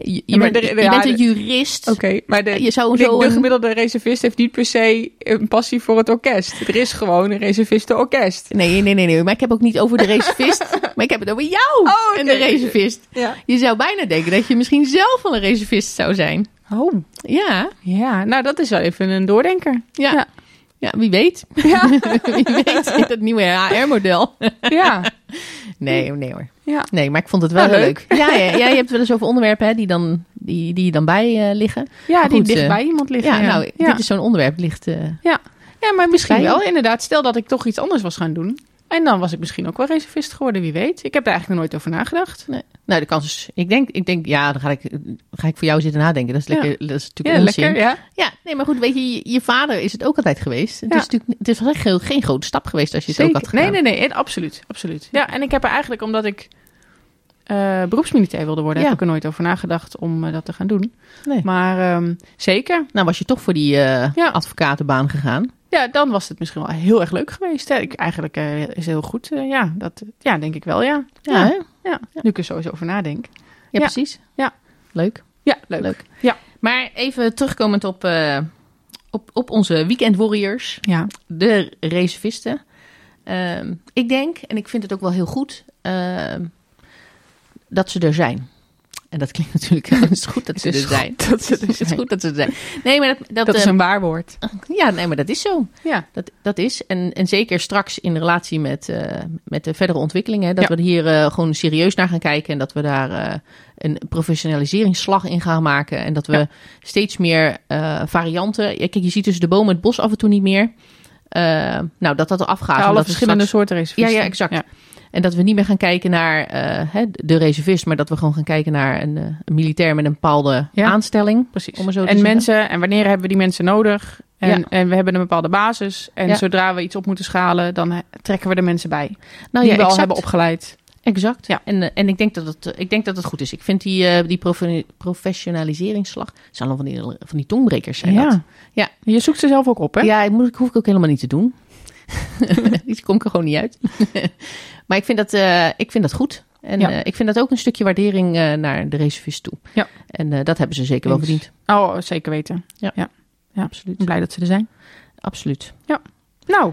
Je, bent, de- je bent een jurist. oké. Maar de, Je zou de, de een- gemiddelde reservist heeft niet per se een passie voor het orkest. Er is gewoon een reservistenorkest. Nee, nee, nee, nee. Maar ik heb ook niet over de reservist. maar ik heb het over jou Oh, en de reservist. Ja. Je zou bijna denken dat je misschien zelf wel een reservist zou zijn. Oh, Ja, ja. Nou, dat is wel even een doordenker. ja. Ja. Ja, wie weet. Ja, wie weet dat nieuwe HR-model. ja. Nee, nee hoor. Ja. Nee, maar ik vond het wel Nou, leuk. leuk. Ja, ja, ja, je hebt wel eens over onderwerpen hè, die, dan, die, die dan bij eh, liggen. Ja, die dicht eh, bij iemand liggen. Ja, nou, ja. dit is zo'n onderwerp. Ligt, eh, ja, maar misschien wel inderdaad. Stel dat ik toch iets anders was gaan doen. En dan was ik misschien ook wel reservist geworden, wie weet. Ik heb daar eigenlijk nog nooit over nagedacht. nee. Nou, de kans is... Ik denk, ik denk ja, dan ga ik, ga ik voor jou zitten nadenken. Dat is, Ja. lekker, dat is Ja, natuurlijk onzin. lekker, ja. Ja, nee, maar goed, weet je, je, je vader is het ook altijd geweest. Het, Ja. is natuurlijk, het is echt heel- geen grote stap geweest als je het ook had. Nee, gedaan. nee, nee, eh, absoluut, absoluut. Ja, en ik heb er eigenlijk, omdat ik eh, beroepsmilitair wilde worden, Ja. heb ik er nooit over nagedacht om eh, dat te gaan doen. Nee. Maar ehm, zeker, Nou, was je toch voor die eh, Ja. advocatenbaan gegaan. Ja, dan was het misschien wel heel erg leuk geweest. Hè. Ik, eigenlijk eh, is heel goed. eh, ja, dat, ja, denk ik wel, ja. Ja, Ja. hè? Ja, nu ik er sowieso over nadenk. ja, Ja. precies. Ja. Leuk. Ja, leuk. Leuk. Ja. Maar even terugkomend op, eh, op, op onze weekend warriors, Ja, de reservisten. Ehm, ik denk, en ik vind het ook wel heel goed, ehm, dat ze er zijn. En dat klinkt natuurlijk, het is goed dat ze is er zijn. dat ze er Het is goed dat ze er zijn. Nee, maar dat, dat, dat is eh, een waar woord. ja, nee, maar dat is zo. Ja, Dat, dat is. En, en zeker straks in relatie met, eh, met de verdere ontwikkelingen. Dat Ja. we er hier eh, gewoon serieus naar gaan kijken. En dat we daar eh, een professionaliseringsslag in gaan maken. En dat we Ja. steeds meer eh, varianten. Ja, kijk, je ziet dus de bomen het bos af en toe niet meer. Eh, nou, dat dat eraf gaat. Ja, alle verschillende straks- soorten reservisten. Ja, ja, exact. Ja. En dat we niet meer gaan kijken naar eh, de reservist. Maar dat we gewoon gaan kijken naar een, eh, een militair met een bepaalde Ja. aanstelling. Precies. Om zo en zeggen. mensen, en wanneer hebben we die mensen nodig? En, Ja. en we hebben een bepaalde basis. En Ja. zodra we iets op moeten schalen, dan eh, trekken we de mensen bij. Nou die ja, we al hebben opgeleid. Exact. Ja. En, en ik, denk dat het, ik denk dat het goed is. Ik vind die, die profe- professionaliseringsslag. Het zijn al van die, van die tongbrekers. Zijn dat. Ja. Je zoekt ze zelf ook op, hè? Ja, ik hoef ik ook helemaal niet te doen. Die kom ik er gewoon niet uit. maar ik vind dat, eh, ik vind dat goed. En Ja. eh, ik vind dat ook een stukje waardering eh, naar de reservist toe. Ja. En dat hebben ze zeker wel verdiend. Oh, zeker weten. Ja. ja. ja. Absoluut. Ik ben blij dat ze er zijn. Absoluut. Nou,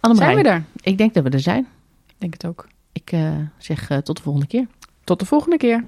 Annemarijn, zijn we er? ik denk dat we er zijn. Ik denk het ook. Ik zeg tot de volgende keer. Tot de volgende keer.